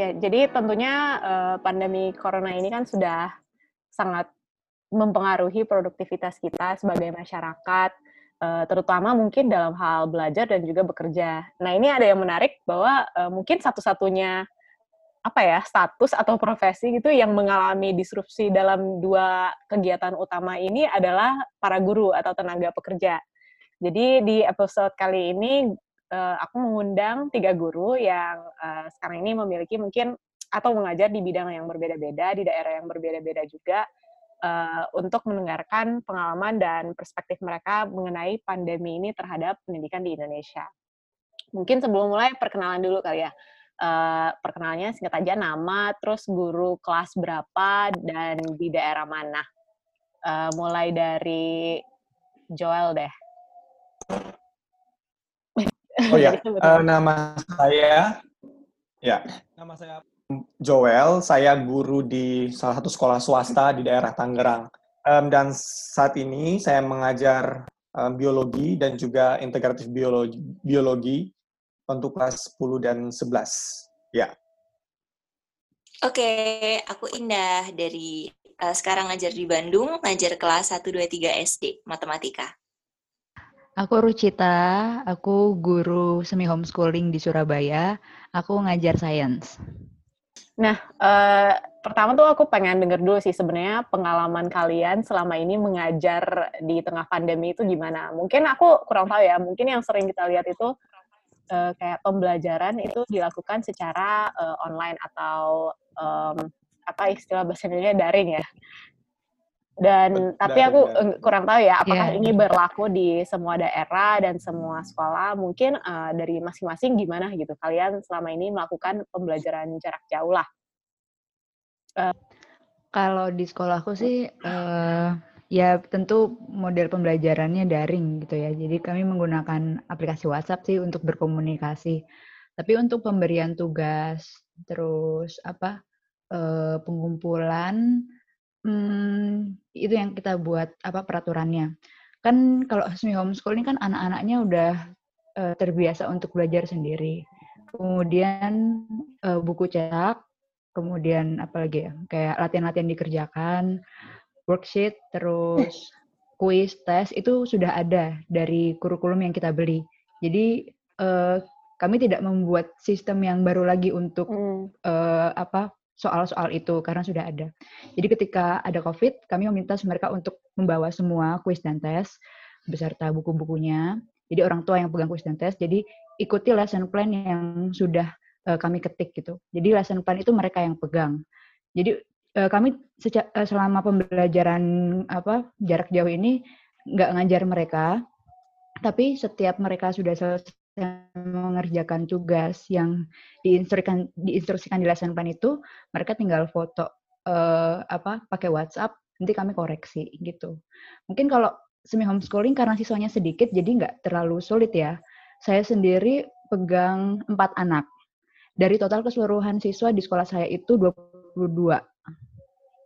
Ya, jadi tentunya uh, pandemi corona ini kan sudah sangat mempengaruhi produktivitas kita sebagai masyarakat, uh, terutama mungkin dalam hal belajar dan juga bekerja. Nah, ini ada yang menarik bahwa uh, mungkin satu-satunya apa ya status atau profesi gitu yang mengalami disrupsi dalam dua kegiatan utama ini adalah para guru atau tenaga pekerja. Jadi di episode kali ini uh, aku mengundang tiga guru yang uh, sekarang ini memiliki mungkin atau mengajar di bidang yang berbeda-beda di daerah yang berbeda-beda juga uh, untuk mendengarkan pengalaman dan perspektif mereka mengenai pandemi ini terhadap pendidikan di Indonesia. Mungkin sebelum mulai perkenalan dulu kali ya uh, perkenalnya singkat aja nama, terus guru kelas berapa, dan di daerah mana. Uh, mulai dari Joel deh. Oh ya, uh, nama saya, ya, nama saya Joel. Saya guru di salah satu sekolah swasta di daerah Tangerang. Um, dan saat ini saya mengajar um, biologi dan juga integratif biologi, biologi untuk kelas 10 dan 11. Ya. Oke, aku Indah dari uh, sekarang ngajar di Bandung, ngajar kelas 1 2 3 SD matematika. Aku Rucita, aku guru semi homeschooling di Surabaya. Aku ngajar sains. Nah, uh, pertama tuh aku pengen denger dulu sih sebenarnya pengalaman kalian selama ini mengajar di tengah pandemi itu gimana? Mungkin aku kurang tahu ya, mungkin yang sering kita lihat itu uh, kayak pembelajaran itu dilakukan secara uh, online atau um, apa istilah bahasa Indonesia daring ya. Dan tapi aku kurang tahu ya apakah yeah. ini berlaku di semua daerah dan semua sekolah. Mungkin uh, dari masing-masing gimana gitu. Kalian selama ini melakukan pembelajaran jarak jauh lah. Uh, kalau di sekolahku sih uh, Ya, tentu model pembelajarannya daring gitu ya. Jadi kami menggunakan aplikasi WhatsApp sih untuk berkomunikasi. Tapi untuk pemberian tugas, terus apa eh, pengumpulan, hmm, itu yang kita buat apa peraturannya. Kan kalau semi homeschool ini kan anak-anaknya udah eh, terbiasa untuk belajar sendiri. Kemudian eh, buku cetak, kemudian apa lagi ya, kayak latihan-latihan dikerjakan worksheet, terus kuis, tes itu sudah ada dari kurikulum yang kita beli. Jadi uh, kami tidak membuat sistem yang baru lagi untuk mm. uh, apa soal-soal itu karena sudah ada. Jadi ketika ada COVID, kami meminta mereka untuk membawa semua kuis dan tes beserta buku-bukunya. Jadi orang tua yang pegang kuis dan tes. Jadi ikuti lesson plan yang sudah uh, kami ketik gitu. Jadi lesson plan itu mereka yang pegang. Jadi uh, kami uh, selama pembelajaran apa jarak jauh ini nggak ngajar mereka, tapi setiap mereka sudah selesai mengerjakan tugas yang diinstruksikan diinstruksikan di lesson plan itu, mereka tinggal foto uh, apa pakai WhatsApp, nanti kami koreksi gitu. Mungkin kalau semi homeschooling karena siswanya sedikit, jadi nggak terlalu sulit ya. Saya sendiri pegang empat anak. Dari total keseluruhan siswa di sekolah saya itu 22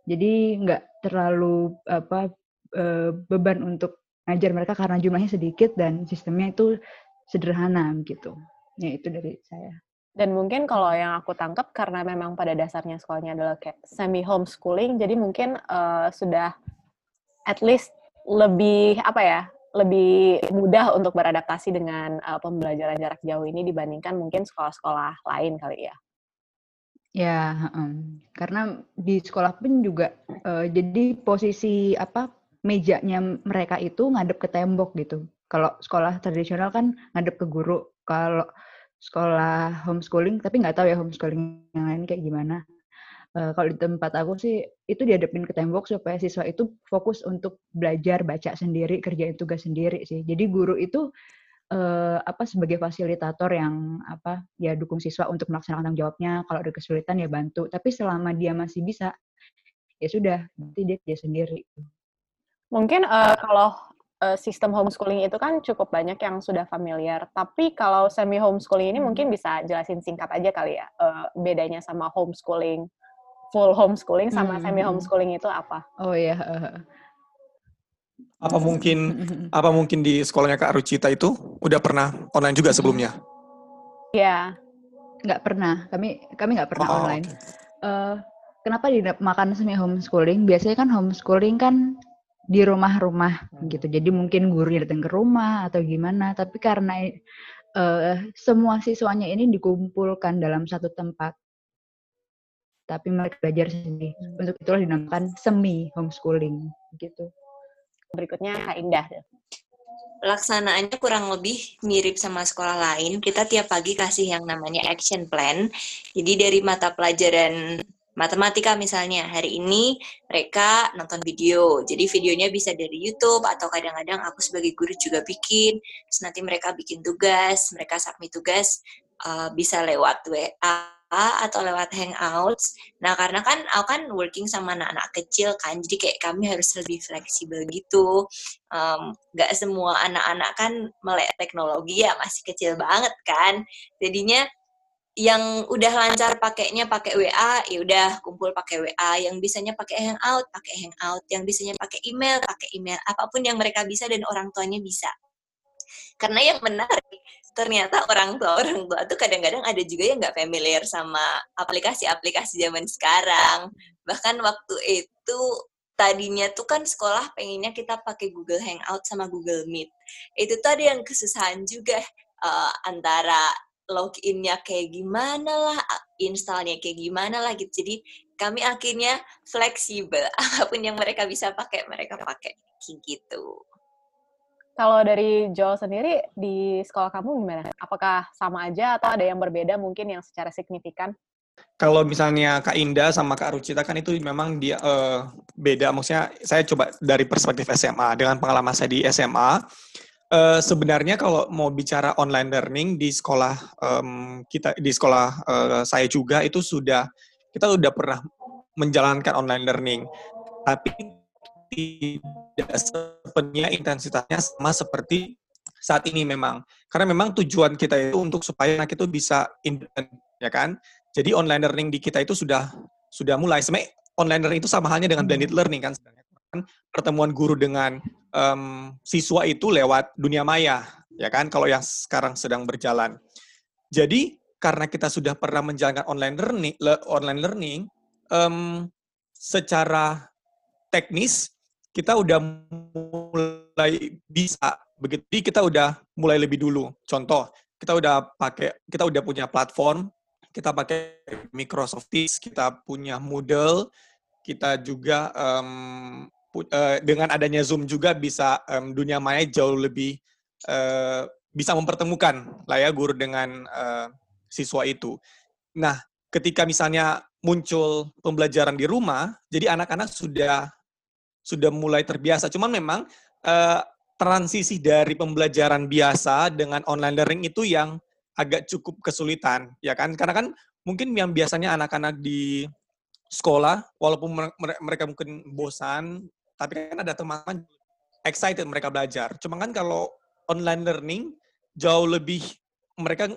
jadi nggak terlalu apa uh, beban untuk ngajar mereka karena jumlahnya sedikit dan sistemnya itu sederhana gitu. Ya itu dari saya. Dan mungkin kalau yang aku tangkap karena memang pada dasarnya sekolahnya adalah kayak semi homeschooling, jadi mungkin uh, sudah at least lebih apa ya, lebih mudah untuk beradaptasi dengan uh, pembelajaran jarak jauh ini dibandingkan mungkin sekolah-sekolah lain kali ya. Ya, um, karena di sekolah pun juga uh, jadi posisi apa mejanya mereka itu ngadep ke tembok gitu. Kalau sekolah tradisional kan ngadep ke guru. Kalau sekolah homeschooling, tapi nggak tahu ya homeschooling yang lain kayak gimana. Uh, kalau di tempat aku sih itu dihadapin ke tembok supaya siswa itu fokus untuk belajar baca sendiri, kerjain tugas sendiri sih. Jadi guru itu uh, apa sebagai fasilitator yang apa ya dukung siswa untuk melaksanakan tanggung jawabnya kalau ada kesulitan ya bantu tapi selama dia masih bisa ya sudah nanti dia kerja sendiri mungkin uh, kalau uh, sistem homeschooling itu kan cukup banyak yang sudah familiar tapi kalau semi homeschooling ini mungkin hmm. bisa jelasin singkat aja kali ya uh, bedanya sama homeschooling full homeschooling sama hmm. semi hmm, hmm. homeschooling itu apa oh ya uh, apa mungkin apa mungkin di sekolahnya Kak Rucita itu udah pernah online juga sebelumnya? Iya. nggak pernah. Kami kami nggak pernah oh, online. Okay. Uh, eh, kenapa makan semi homeschooling? Biasanya kan homeschooling kan di rumah-rumah hmm. gitu. Jadi mungkin guru datang ke rumah atau gimana. Tapi karena uh, semua siswanya ini dikumpulkan dalam satu tempat, tapi mereka belajar sendiri. Hmm. Untuk itulah dinamakan semi homeschooling gitu. Berikutnya Kak Indah. Laksanaannya kurang lebih mirip sama sekolah lain. Kita tiap pagi kasih yang namanya action plan. Jadi dari mata pelajaran matematika misalnya hari ini mereka nonton video jadi videonya bisa dari YouTube atau kadang-kadang aku sebagai guru juga bikin terus nanti mereka bikin tugas mereka submit tugas uh, bisa lewat WA atau lewat hangouts. Nah, karena kan aku kan working sama anak-anak kecil kan, jadi kayak kami harus lebih fleksibel gitu. Um, gak semua anak-anak kan melek teknologi ya, masih kecil banget kan. Jadinya yang udah lancar pakainya pakai WA ya udah kumpul pakai WA yang bisanya pakai hangout pakai hangout. Yang bisanya pakai email pakai email. Apa pun yang mereka bisa dan orang tuanya bisa. Karena yang menarik ternyata orang tua orang tua tuh kadang-kadang ada juga yang nggak familiar sama aplikasi-aplikasi zaman sekarang. Bahkan waktu itu tadinya tuh kan sekolah pengennya kita pakai Google Hangout sama Google Meet. Itu tuh ada yang kesusahan juga uh, antara loginnya kayak gimana lah, installnya kayak gimana lah gitu. Jadi kami akhirnya fleksibel, apa pun yang mereka bisa pakai mereka pakai gitu. Kalau dari Joel sendiri di sekolah kamu gimana? Apakah sama aja atau ada yang berbeda mungkin yang secara signifikan? Kalau misalnya Kak Indah sama Kak Rucita kan itu memang dia uh, beda. Maksudnya saya coba dari perspektif SMA dengan pengalaman saya di SMA Uh, sebenarnya kalau mau bicara online learning di sekolah um, kita di sekolah uh, saya juga itu sudah kita sudah pernah menjalankan online learning, tapi tidak sepenuhnya intensitasnya sama seperti saat ini memang. Karena memang tujuan kita itu untuk supaya anak itu bisa independen ya kan? Jadi online learning di kita itu sudah sudah mulai. Sebenarnya online learning itu sama halnya dengan blended learning kan pertemuan guru dengan um, siswa itu lewat dunia maya, ya kan? Kalau yang sekarang sedang berjalan. Jadi karena kita sudah pernah menjalankan online learning, le, online learning, um, secara teknis kita udah mulai bisa begitu. Kita udah mulai lebih dulu. Contoh, kita udah pakai, kita udah punya platform, kita pakai Microsoft Teams, kita punya Moodle, kita juga um, uh, dengan adanya Zoom juga bisa um, dunia maya jauh lebih uh, bisa mempertemukan lah ya guru dengan uh, siswa itu. Nah, ketika misalnya muncul pembelajaran di rumah, jadi anak-anak sudah sudah mulai terbiasa. Cuman memang uh, transisi dari pembelajaran biasa dengan online learning itu yang agak cukup kesulitan, ya kan? Karena kan mungkin yang biasanya anak-anak di sekolah, walaupun mereka mungkin bosan, tapi kan ada teman-teman excited mereka belajar. Cuma kan kalau online learning jauh lebih mereka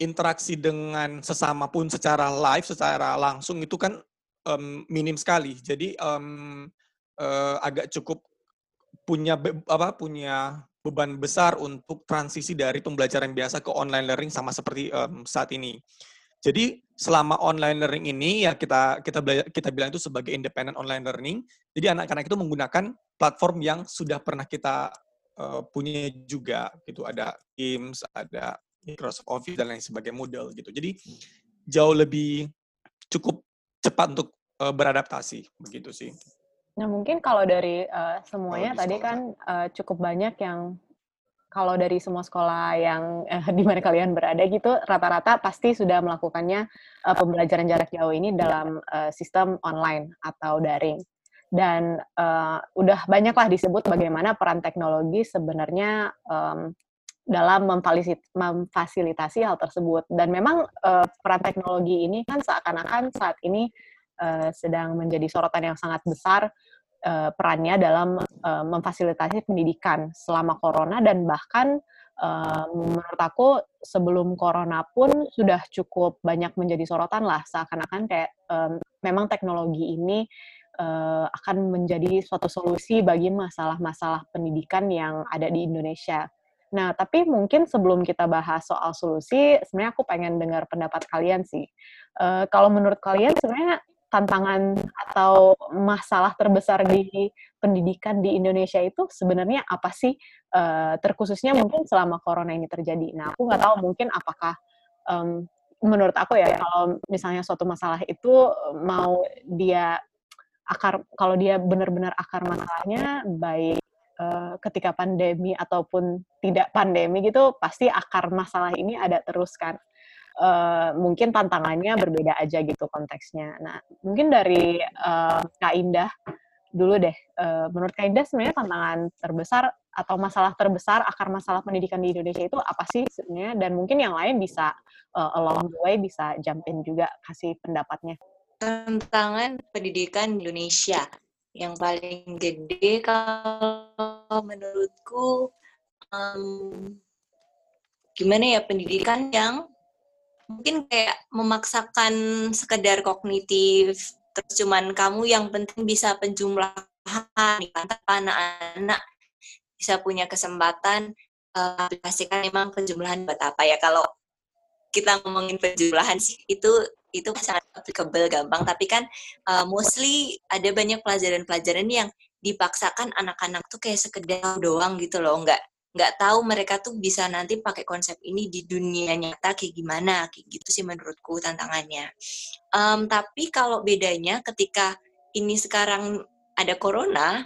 interaksi dengan sesama pun secara live, secara langsung itu kan um, minim sekali. Jadi um, uh, agak cukup punya be, apa punya beban besar untuk transisi dari pembelajaran biasa ke online learning sama seperti um, saat ini. Jadi selama online learning ini ya kita kita kita bilang itu sebagai independent online learning. Jadi anak-anak itu menggunakan platform yang sudah pernah kita uh, punya juga gitu. Ada Teams, ada Microsoft Office dan lain sebagainya model gitu. Jadi jauh lebih cukup cepat untuk uh, beradaptasi begitu sih. Nah mungkin kalau dari uh, semuanya tadi kan uh, cukup banyak yang kalau dari semua sekolah yang eh, di mana kalian berada gitu, rata-rata pasti sudah melakukannya uh, pembelajaran jarak jauh ini dalam uh, sistem online atau daring. Dan uh, udah banyaklah disebut bagaimana peran teknologi sebenarnya um, dalam memfasilitasi hal tersebut. Dan memang uh, peran teknologi ini kan seakan-akan saat ini uh, sedang menjadi sorotan yang sangat besar uh, perannya dalam uh, memfasilitasi pendidikan selama corona dan bahkan uh, menurut aku sebelum corona pun sudah cukup banyak menjadi sorotan lah seakan-akan kayak um, memang teknologi ini uh, akan menjadi suatu solusi bagi masalah-masalah pendidikan yang ada di Indonesia. Nah, tapi mungkin sebelum kita bahas soal solusi, sebenarnya aku pengen dengar pendapat kalian sih. Uh, kalau menurut kalian sebenarnya tantangan atau masalah terbesar di pendidikan di Indonesia itu sebenarnya apa sih? Uh, terkhususnya mungkin selama corona ini terjadi. Nah, aku nggak tahu mungkin apakah um, menurut aku ya kalau misalnya suatu masalah itu mau dia akar kalau dia benar-benar akar masalahnya baik uh, ketika pandemi ataupun tidak pandemi gitu pasti akar masalah ini ada terus kan uh, mungkin tantangannya berbeda aja gitu konteksnya. Nah, mungkin dari uh, Kak Indah dulu deh. Uh, menurut Kak Indah sebenarnya tantangan terbesar atau masalah terbesar akar masalah pendidikan di Indonesia itu apa sih sebenarnya? Dan mungkin yang lain bisa uh, along the way bisa jump in juga kasih pendapatnya. Tantangan pendidikan di Indonesia yang paling gede kalau menurutku um, gimana ya pendidikan yang mungkin kayak memaksakan sekedar kognitif terus cuman kamu yang penting bisa penjumlahan tanpa anak-anak bisa punya kesempatan uh, aplikasikan memang penjumlahan buat apa ya. Kalau kita ngomongin penjumlahan sih itu itu sangat applicable gampang. Tapi kan uh, mostly ada banyak pelajaran-pelajaran yang dipaksakan anak-anak tuh kayak sekedar doang gitu loh. Nggak nggak tahu mereka tuh bisa nanti pakai konsep ini di dunia nyata kayak gimana kayak gitu sih menurutku tantangannya. Um, tapi kalau bedanya ketika ini sekarang ada corona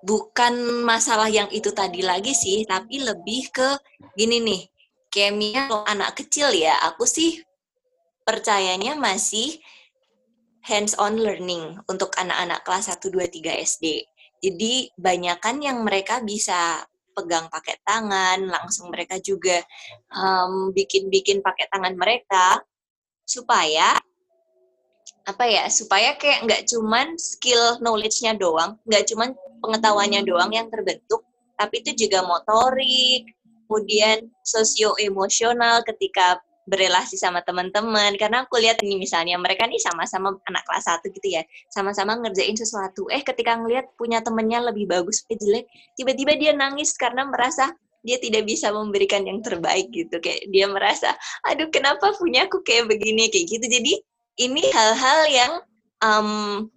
bukan masalah yang itu tadi lagi sih tapi lebih ke gini nih kalau anak kecil ya aku sih percayanya masih hands on learning untuk anak-anak kelas 1 2 3 SD jadi banyakan yang mereka bisa pegang pakai tangan, langsung mereka juga bikin-bikin um, pakai tangan mereka supaya apa ya supaya kayak nggak cuman skill knowledge-nya doang, nggak cuman pengetahuannya doang yang terbentuk, tapi itu juga motorik, kemudian sosio emosional ketika berelasi sama teman-teman. Karena aku lihat ini misalnya mereka nih sama-sama anak kelas satu gitu ya sama-sama ngerjain sesuatu. Eh ketika ngelihat punya temennya lebih bagus eh jelek tiba-tiba dia nangis karena merasa dia tidak bisa memberikan yang terbaik gitu. Kayak dia merasa aduh kenapa punya aku kayak begini? Kayak gitu. Jadi ini hal-hal yang um,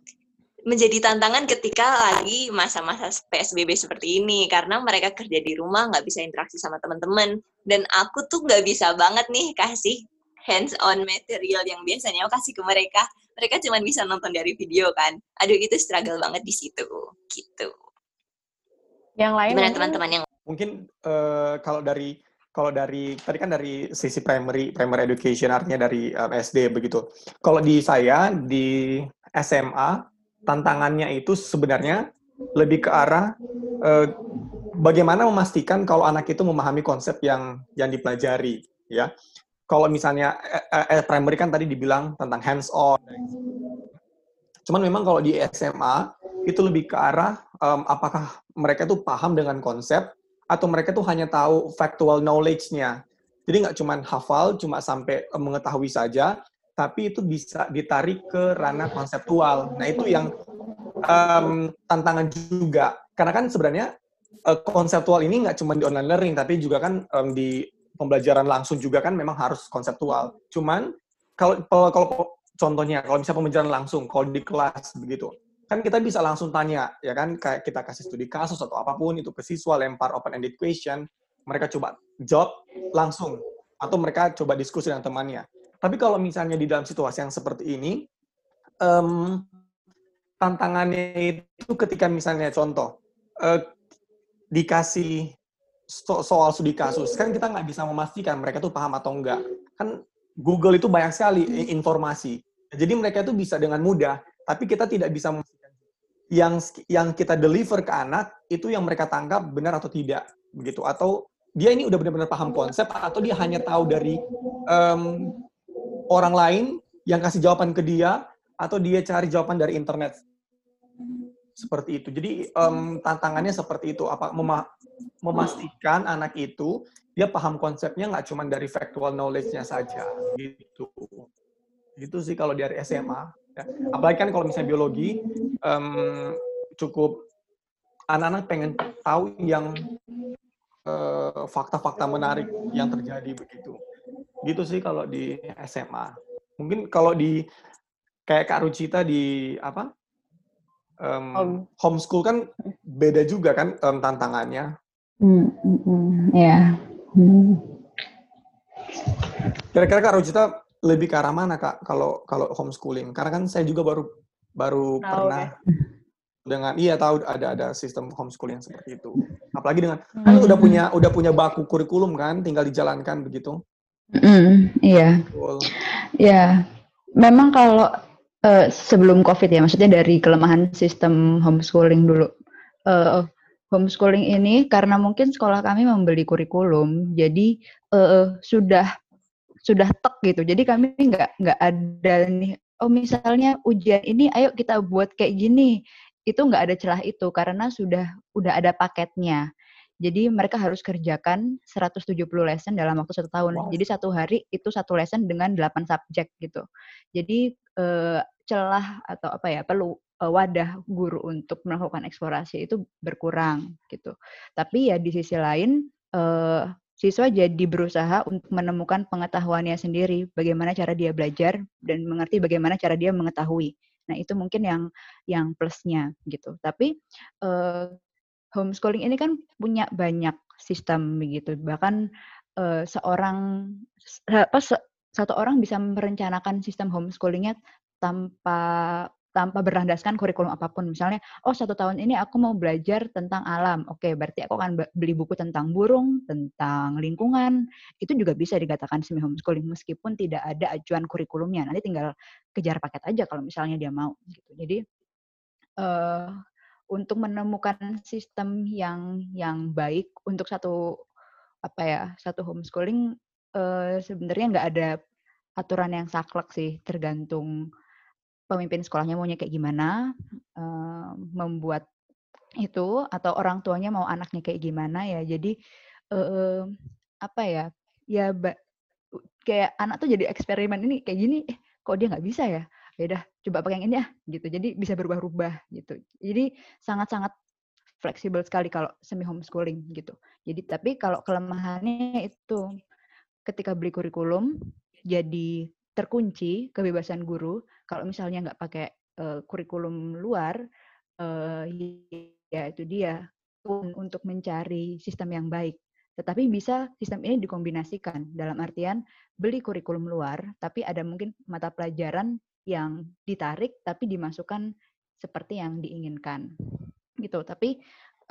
menjadi tantangan ketika lagi masa-masa PSBB seperti ini. Karena mereka kerja di rumah nggak bisa interaksi sama teman-teman dan aku tuh nggak bisa banget nih kasih hands on material yang biasanya aku kasih ke mereka. Mereka cuma bisa nonton dari video kan. Aduh itu struggle banget di situ. Gitu. Yang lain gimana teman-teman yang mungkin uh, kalau dari kalau dari tadi kan dari sisi primary primary education artinya dari um, SD begitu. Kalau di saya di SMA tantangannya itu sebenarnya lebih ke arah eh, bagaimana memastikan kalau anak itu memahami konsep yang yang dipelajari ya? Kalau misalnya eh, eh, primary kan tadi dibilang tentang hands on cuman memang kalau di SMA itu lebih ke arah um, apakah mereka itu paham dengan konsep atau mereka tuh hanya tahu factual knowledge-nya. Jadi nggak cuma hafal cuma sampai mengetahui saja tapi itu bisa ditarik ke ranah konseptual. Nah itu yang um, tantangan juga, karena kan sebenarnya uh, konseptual ini nggak cuma di online learning, tapi juga kan um, di pembelajaran langsung juga kan memang harus konseptual. Cuman kalau kalau contohnya kalau misalnya pembelajaran langsung, kalau di kelas begitu, kan kita bisa langsung tanya, ya kan kayak kita kasih studi kasus atau apa pun itu ke siswa lempar open ended question, mereka coba jawab langsung atau mereka coba diskusi dengan temannya. Tapi kalau misalnya di dalam situasi yang seperti ini, um, tantangannya itu ketika misalnya contoh, uh, dikasih so soal studi kasus, kan kita nggak bisa memastikan mereka tuh paham atau enggak. Kan Google itu banyak sekali informasi. Jadi mereka itu bisa dengan mudah, tapi kita tidak bisa memastikan yang yang kita deliver ke anak itu yang mereka tangkap benar atau tidak begitu atau dia ini udah benar-benar paham konsep atau dia hanya tahu dari um, orang lain yang kasih jawaban ke dia atau dia cari jawaban dari internet seperti itu. Jadi um, tantangannya seperti itu. Apa mema memastikan anak itu dia paham konsepnya nggak cuma dari factual knowledge-nya saja gitu. Itu sih kalau dari SMA. Ya. Apalagi kan kalau misalnya biologi um, cukup anak-anak pengen tahu yang fakta fakta-fakta menarik yang terjadi begitu. Gitu sih kalau di SMA. Mungkin kalau di kayak Kak Rucita di apa? Um, Home. homeschool kan beda juga kan um, tantangannya. Hmm, hmm, hmm. ya. Kira-kira Kak Rucita lebih ke arah mana Kak kalau kalau homeschooling? Karena kan saya juga baru baru oh, pernah okay. dengan iya tahu ada ada sistem homeschooling seperti itu. Apalagi dengan hmm. kan udah punya udah punya baku kurikulum kan, tinggal dijalankan begitu. Mm, iya. Cool. Ya, memang kalau uh, sebelum COVID ya, maksudnya dari kelemahan sistem homeschooling dulu. Uh, homeschooling ini karena mungkin sekolah kami membeli kurikulum, jadi uh, sudah sudah tek gitu. Jadi kami nggak nggak ada nih. Oh misalnya ujian ini, ayo kita buat kayak gini. Itu nggak ada celah itu karena sudah udah ada paketnya. Jadi mereka harus kerjakan 170 lesson dalam waktu satu tahun. Wow. Jadi satu hari itu satu lesson dengan 8 subjek gitu. Jadi uh, celah atau apa ya perlu uh, wadah guru untuk melakukan eksplorasi itu berkurang gitu. Tapi ya di sisi lain uh, siswa jadi berusaha untuk menemukan pengetahuannya sendiri, bagaimana cara dia belajar dan mengerti bagaimana cara dia mengetahui. Nah itu mungkin yang yang plusnya gitu. Tapi uh, homeschooling ini kan punya banyak sistem begitu. Bahkan uh, seorang apa satu orang bisa merencanakan sistem homeschoolingnya tanpa tanpa berlandaskan kurikulum apa pun. Misalnya, oh satu tahun ini aku mau belajar tentang alam. Oke, berarti aku akan beli buku tentang burung, tentang lingkungan. Itu juga bisa dikatakan semi homeschooling meskipun tidak ada acuan kurikulumnya. Nanti tinggal kejar paket aja kalau misalnya dia mau. Gitu. Jadi uh, untuk menemukan sistem yang yang baik untuk satu apa ya satu homeschooling uh, sebenarnya nggak ada aturan yang saklek sih tergantung pemimpin sekolahnya maunya kayak gimana, membuat itu atau orang tuanya mau anaknya kayak gimana ya. Jadi apa ya? Ya ba, kayak anak tuh jadi eksperimen ini kayak gini, eh kok dia nggak bisa ya? Ya udah coba pakai yang ini ya gitu. Jadi bisa berubah-ubah gitu. Jadi sangat-sangat fleksibel sekali kalau semi homeschooling gitu. Jadi tapi kalau kelemahannya itu ketika beli kurikulum jadi terkunci kebebasan guru kalau misalnya nggak pakai uh, kurikulum luar, uh, ya itu dia untuk mencari sistem yang baik. Tetapi bisa sistem ini dikombinasikan dalam artian beli kurikulum luar, tapi ada mungkin mata pelajaran yang ditarik tapi dimasukkan seperti yang diinginkan, gitu. Tapi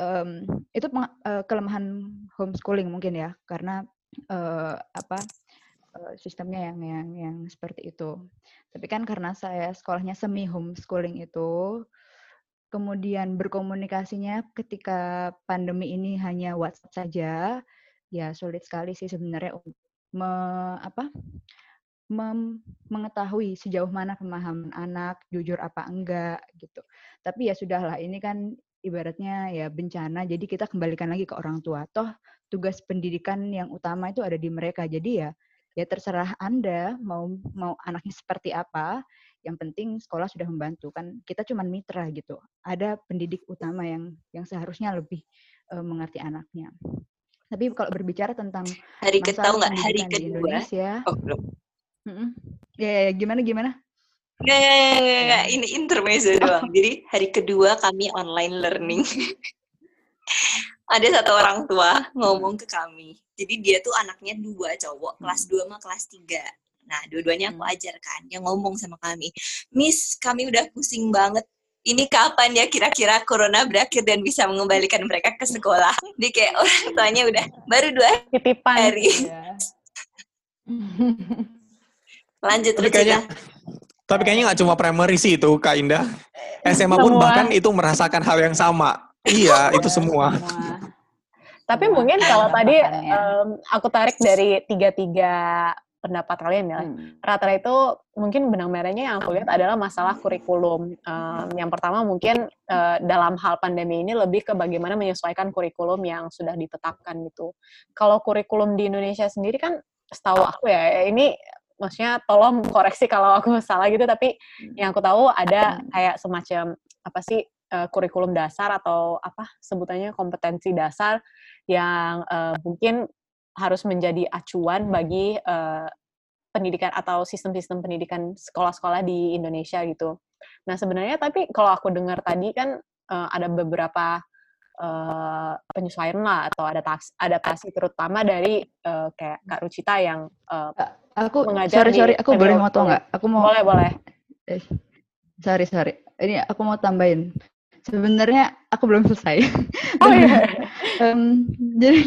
um, itu uh, kelemahan homeschooling mungkin ya, karena uh, apa Eh, sistemnya yang yang yang seperti itu. Tapi kan karena saya sekolahnya semi homeschooling itu, kemudian berkomunikasinya ketika pandemi ini hanya WhatsApp saja, ya sulit sekali sih sebenarnya me, apa, mem, mengetahui sejauh mana pemahaman anak, jujur apa enggak gitu. Tapi ya sudahlah, ini kan ibaratnya ya bencana, jadi kita kembalikan lagi ke orang tua. Toh tugas pendidikan yang utama itu ada di mereka. Jadi ya ya terserah Anda mau mau anaknya seperti apa. Yang penting sekolah sudah membantu kan kita cuma mitra gitu. Ada pendidik utama yang yang seharusnya lebih uh, mengerti anaknya. Tapi kalau berbicara tentang hari tahu nggak hari kedua di Indonesia, oh, belum. Ya, ya, ya, gimana gimana? Nggak, nggak, nggak, ini intermezzo doang. Jadi hari kedua kami online learning. ada satu orang tua ngomong ke kami. Jadi dia tuh anaknya dua cowok, kelas dua sama kelas tiga. Nah, dua-duanya aku hmm. ajar kan. Yang ngomong sama kami, Miss, kami udah pusing banget. Ini kapan ya kira-kira corona berakhir dan bisa mengembalikan mereka ke sekolah? Di kayak orang tuanya udah baru dua Titipan. hari. Iya. Lanjut tapi kayaknya, tapi kayaknya nggak cuma primary sih itu Kak Indah. SMA pun bahkan itu merasakan hal yang sama Iya, itu semua. semua. Tapi mungkin kalau tadi um, aku tarik dari tiga-tiga pendapat kalian ya. Hmm. Rata-rata itu mungkin benang merahnya yang aku lihat adalah masalah kurikulum. Um, yang pertama mungkin uh, dalam hal pandemi ini lebih ke bagaimana menyesuaikan kurikulum yang sudah ditetapkan gitu. Kalau kurikulum di Indonesia sendiri kan setahu aku ya, ini maksudnya tolong koreksi kalau aku salah gitu, tapi hmm. yang aku tahu ada kayak semacam apa sih uh, kurikulum dasar atau apa sebutannya kompetensi dasar yang uh, mungkin harus menjadi acuan bagi uh, pendidikan atau sistem-sistem pendidikan sekolah-sekolah di Indonesia gitu. Nah sebenarnya tapi kalau aku dengar tadi kan uh, ada beberapa uh, penyesuaian lah atau adaptasi, adaptasi terutama dari uh, kayak Kak Rucita yang uh, aku mengajar sorry sorry aku boleh mau tau nggak? Aku mau boleh boleh. Eh, sorry sorry ini aku mau tambahin. Sebenarnya aku belum selesai. Oh iya. um, jadi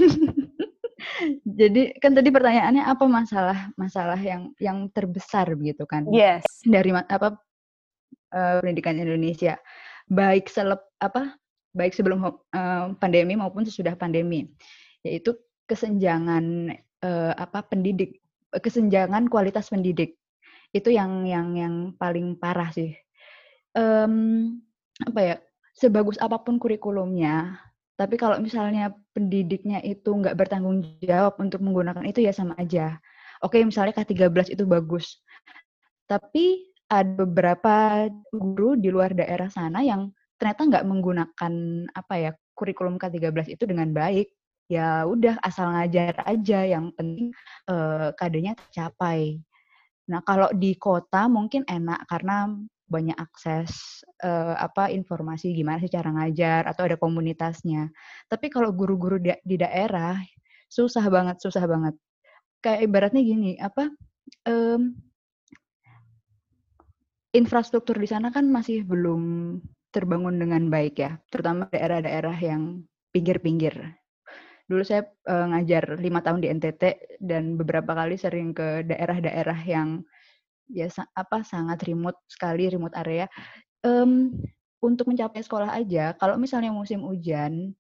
jadi kan tadi pertanyaannya apa masalah masalah yang yang terbesar begitu kan? Yes. Dari apa uh, pendidikan Indonesia baik selep apa baik sebelum uh, pandemi maupun sesudah pandemi yaitu kesenjangan uh, apa pendidik kesenjangan kualitas pendidik itu yang yang yang paling parah sih um, apa ya sebagus apa pun kurikulumnya tapi kalau misalnya pendidiknya itu nggak bertanggung jawab untuk menggunakan itu ya sama aja. Oke, misalnya K13 itu bagus. Tapi ada beberapa guru di luar daerah sana yang ternyata nggak menggunakan apa ya kurikulum K13 itu dengan baik. Ya udah asal ngajar aja yang penting eh, kadenya tercapai. Nah, kalau di kota mungkin enak karena banyak akses uh, apa informasi gimana sih cara ngajar atau ada komunitasnya. Tapi kalau guru-guru di, di daerah susah banget, susah banget. Kayak ibaratnya gini, apa um, infrastruktur di sana kan masih belum terbangun dengan baik ya, terutama daerah-daerah yang pinggir-pinggir. Dulu saya uh, ngajar lima tahun di NTT dan beberapa kali sering ke daerah-daerah yang ya apa sangat remote sekali remote area. Um, untuk mencapai sekolah aja kalau misalnya musim hujan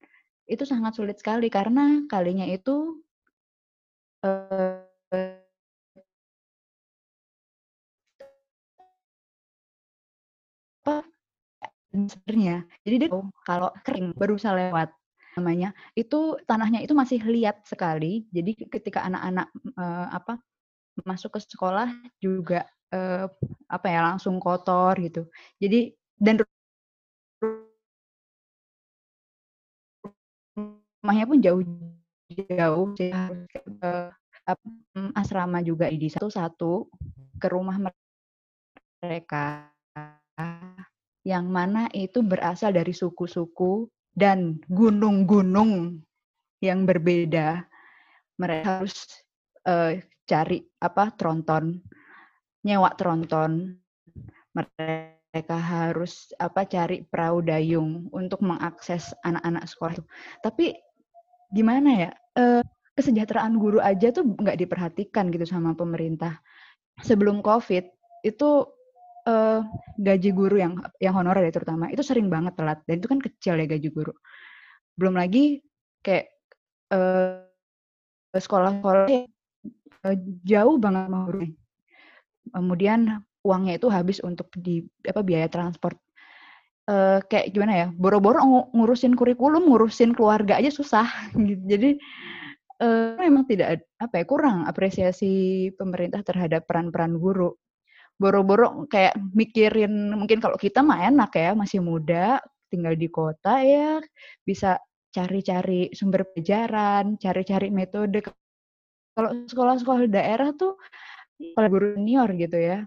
itu sangat sulit sekali karena kalinya itu apa sebenarnya. Jadi dia kalau kering baru bisa lewat namanya. Itu tanahnya itu masih liat sekali. Jadi ketika anak-anak uh, apa masuk ke sekolah juga uh, apa ya langsung kotor gitu. Jadi dan rumahnya pun jauh-jauh harus ke uh, asrama juga di satu-satu ke rumah mereka yang mana itu berasal dari suku-suku dan gunung-gunung yang berbeda. Mereka harus uh, cari apa tronton nyewa tronton. Mereka harus apa cari perahu dayung untuk mengakses anak-anak sekolah itu. Tapi gimana ya e, kesejahteraan guru aja tuh nggak diperhatikan gitu sama pemerintah. Sebelum covid itu e, gaji guru yang yang honorer ya terutama itu sering banget telat. Dan itu kan kecil ya gaji guru. Belum lagi kayak e, sekolah-sekolah jauh banget mau kemudian uangnya itu habis untuk di apa biaya transport. Uh, kayak gimana ya boro-boro ngurusin kurikulum ngurusin keluarga aja susah. Gitu. Jadi uh, memang tidak apa ya kurang apresiasi pemerintah terhadap peran-peran guru. Boro-boro kayak mikirin mungkin kalau kita mah enak ya masih muda tinggal di kota ya bisa cari-cari sumber pelajaran cari-cari metode kalau sekolah-sekolah daerah tuh kalau guru senior gitu ya.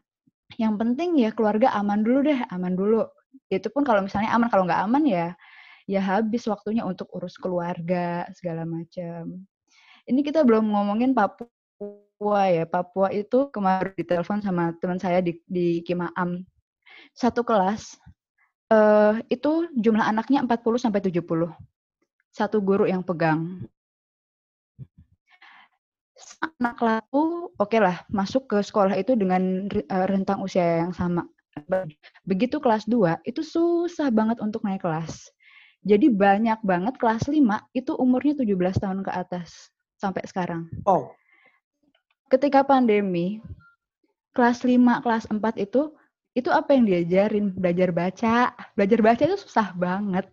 Yang penting ya keluarga aman dulu deh, aman dulu. Itu pun kalau misalnya aman, kalau nggak aman ya ya habis waktunya untuk urus keluarga segala macam. Ini kita belum ngomongin Papua ya. Papua itu kemarin ditelepon sama teman saya di, di Kimaam. Satu kelas uh, itu jumlah anaknya 40 sampai 70. Satu guru yang pegang anak laku oke okay lah masuk ke sekolah itu dengan uh, rentang usia yang sama. Begitu kelas 2 itu susah banget untuk naik kelas. Jadi banyak banget kelas 5 itu umurnya 17 tahun ke atas sampai sekarang. Oh. Ketika pandemi kelas 5, kelas 4 itu itu apa yang diajarin? Belajar baca. Belajar baca itu susah banget.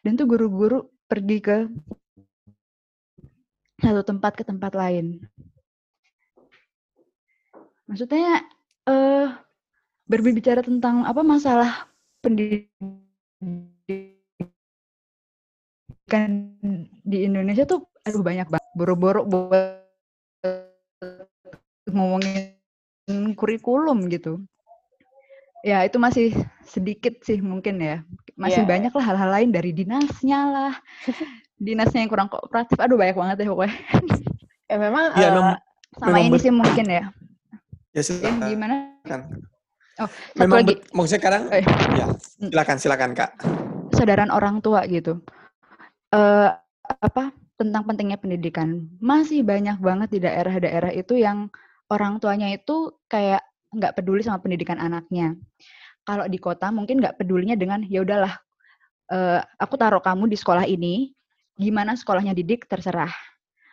Dan tuh guru-guru pergi ke satu tempat ke tempat lain. Maksudnya uh, berbicara tentang apa masalah pendidikan pendidikan di Indonesia tuh aduh banyak banget boro-boro buat ngomongin kurikulum gitu. Ya itu masih sedikit sih mungkin ya. Masih yeah. banyak lah hal-hal lain dari dinasnya lah. dinasnya yang kurang kooperatif. Aduh banyak banget ya pokoknya. ya memang ya, uh, sama memang ini sih mungkin ya. Ya silakan. Yang gimana? Oh, satu memang lagi. maksudnya sekarang oh, iya. ya hmm. silakan silakan Kak. Kesadaran orang tua gitu. Uh, apa tentang pentingnya pendidikan. Masih banyak banget di daerah-daerah itu yang orang tuanya itu kayak nggak peduli sama pendidikan anaknya. Kalau di kota mungkin nggak pedulinya dengan ya udahlah, uh, aku taruh kamu di sekolah ini, gimana sekolahnya didik terserah.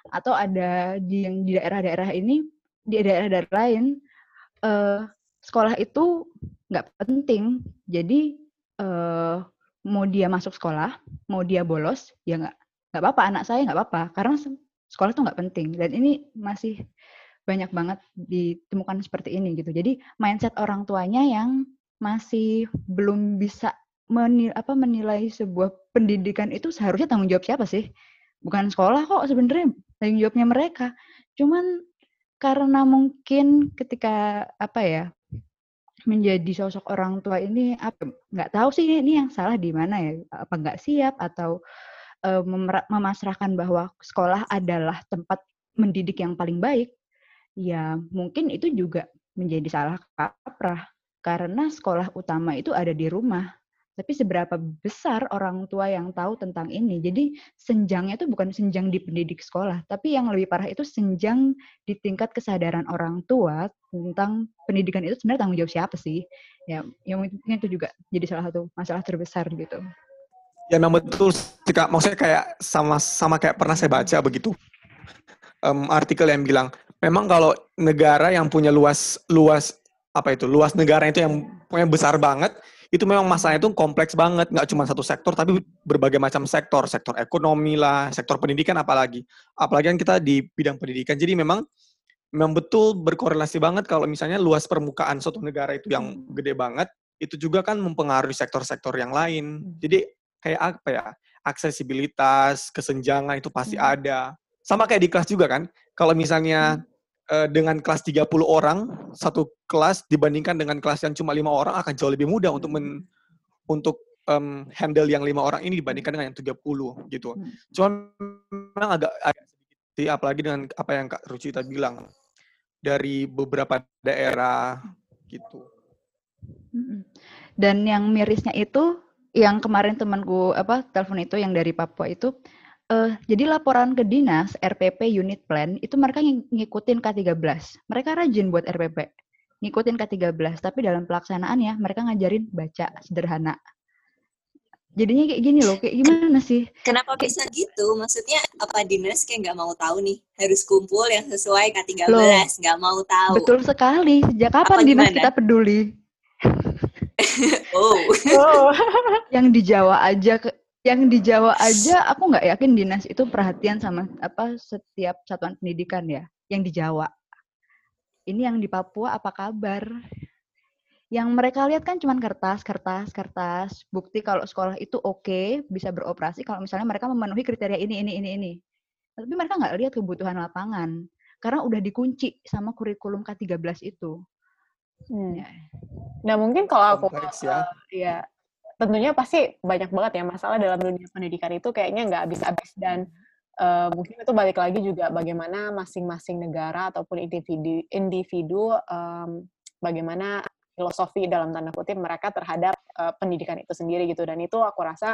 Atau ada di yang di daerah-daerah ini, di daerah-daerah lain, uh, sekolah itu nggak penting. Jadi uh, mau dia masuk sekolah, mau dia bolos, ya nggak nggak apa-apa anak saya nggak apa-apa karena sekolah itu nggak penting dan ini masih banyak banget ditemukan seperti ini gitu. Jadi mindset orang tuanya yang masih belum bisa menil, apa, menilai sebuah pendidikan itu seharusnya tanggung jawab siapa sih? Bukan sekolah kok sebenarnya tanggung jawabnya mereka. Cuman karena mungkin ketika apa ya menjadi sosok orang tua ini apa nggak tahu sih ini yang salah di mana ya apa nggak siap atau uh, memasrahkan bahwa sekolah adalah tempat mendidik yang paling baik ya mungkin itu juga menjadi salah kaprah karena sekolah utama itu ada di rumah. Tapi seberapa besar orang tua yang tahu tentang ini? Jadi senjangnya itu bukan senjang di pendidik sekolah, tapi yang lebih parah itu senjang di tingkat kesadaran orang tua tentang pendidikan itu sebenarnya tanggung jawab siapa sih? Ya, yang itu juga jadi salah satu masalah terbesar gitu. Ya memang betul sih. Maksudnya kayak sama sama kayak pernah saya baca begitu um, artikel yang bilang memang kalau negara yang punya luas luas apa itu luas negara itu yang punya besar banget itu memang masalahnya itu kompleks banget nggak cuma satu sektor tapi berbagai macam sektor. Sektor ekonomi lah sektor pendidikan apalagi. Apalagi kan kita di bidang pendidikan. Jadi memang memang betul berkorelasi banget kalau misalnya luas permukaan suatu negara itu yang gede banget itu juga kan mempengaruhi sektor-sektor yang lain. Jadi kayak apa ya aksesibilitas kesenjangan itu pasti hmm. ada. Sama kayak di kelas juga kan kalau misalnya uh, dengan kelas 30 orang satu kelas dibandingkan dengan kelas yang cuma lima orang akan jauh lebih mudah untuk men, untuk um, handle yang lima orang ini dibandingkan dengan yang 30 gitu. Hmm. Cuma memang agak, agak sedikit apalagi dengan apa yang Kak Ruci tadi bilang dari beberapa daerah gitu. Dan yang mirisnya itu yang kemarin temanku apa telepon itu yang dari Papua itu Uh, jadi laporan ke dinas RPP unit plan itu mereka ng ngikutin K13. Mereka rajin buat RPP. Ngikutin K13, tapi dalam pelaksanaannya mereka ngajarin baca sederhana. Jadinya kayak gini loh, kayak gimana sih? Kenapa kayak... bisa gitu? Maksudnya apa dinas kayak nggak mau tahu nih? Harus kumpul yang sesuai K13, nggak mau tahu. Betul sekali. Sejak kapan dinas kita peduli? oh. oh. yang di Jawa aja ke, yang di Jawa aja aku nggak yakin dinas. Itu perhatian sama apa setiap satuan pendidikan ya yang di Jawa. Ini yang di Papua apa kabar? Yang mereka lihat kan cuma kertas kertas kertas. Bukti kalau sekolah itu oke okay, bisa beroperasi kalau misalnya mereka memenuhi kriteria ini ini ini ini. Tapi mereka nggak lihat kebutuhan lapangan karena udah dikunci sama kurikulum K13 itu. Hmm. Ya. Nah mungkin kalau aku Kompleks, ya. Uh, ya tentunya pasti banyak banget ya masalah dalam dunia pendidikan itu kayaknya nggak habis-habis dan uh, mungkin itu balik lagi juga bagaimana masing-masing negara ataupun individu individu um, bagaimana filosofi dalam tanda kutip mereka terhadap uh, pendidikan itu sendiri gitu. Dan itu aku rasa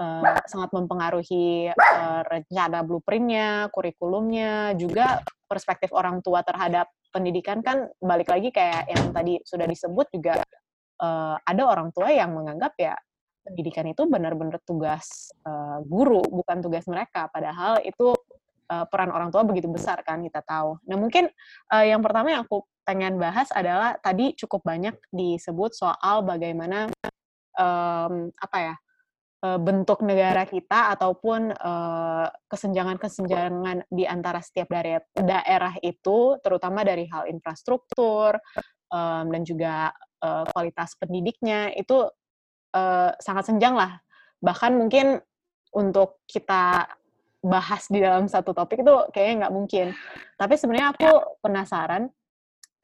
uh, sangat mempengaruhi uh, rencana blueprintnya, kurikulumnya, juga perspektif orang tua terhadap pendidikan kan balik lagi kayak yang tadi sudah disebut juga uh, ada orang tua yang menganggap ya pendidikan itu benar-benar tugas uh, guru bukan tugas mereka padahal itu uh, peran orang tua begitu besar kan kita tahu. Nah mungkin uh, yang pertama yang aku pengen bahas adalah tadi cukup banyak disebut soal bagaimana um, apa ya bentuk negara kita ataupun kesenjangan-kesenjangan di antara setiap daerah, daerah itu, terutama dari hal infrastruktur um, dan juga uh, kualitas pendidiknya itu uh, sangat senjang lah. Bahkan mungkin untuk kita bahas di dalam satu topik itu kayaknya nggak mungkin. Tapi sebenarnya aku penasaran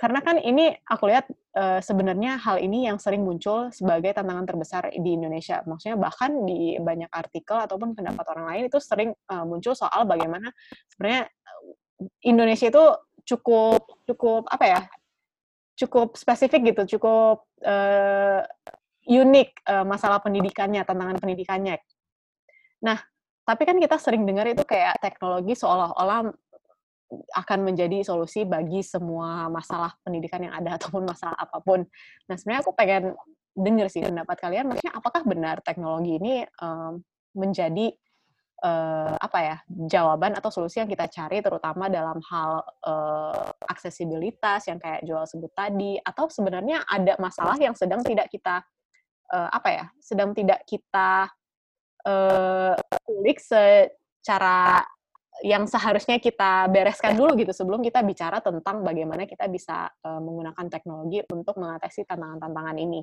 karena kan ini aku lihat uh, sebenarnya hal ini yang sering muncul sebagai tantangan terbesar di Indonesia. Maksudnya bahkan di banyak artikel ataupun pendapat orang lain itu sering uh, muncul soal bagaimana sebenarnya Indonesia itu cukup cukup apa ya? Cukup spesifik gitu, cukup uh, unik uh, masalah pendidikannya, tantangan pendidikannya. Nah, tapi kan kita sering dengar itu kayak teknologi seolah-olah akan menjadi solusi bagi semua masalah pendidikan yang ada ataupun masalah apa pun. Nah, sebenarnya aku pengen dengar sih pendapat kalian, maksudnya apakah benar teknologi ini um, menjadi uh, apa ya jawaban atau solusi yang kita cari, terutama dalam hal uh, aksesibilitas yang kayak jual sebut tadi, atau sebenarnya ada masalah yang sedang tidak kita uh, apa ya, sedang tidak kita uh, kulik secara yang seharusnya kita bereskan dulu gitu sebelum kita bicara tentang bagaimana kita bisa uh, menggunakan teknologi untuk mengatasi tantangan-tantangan ini.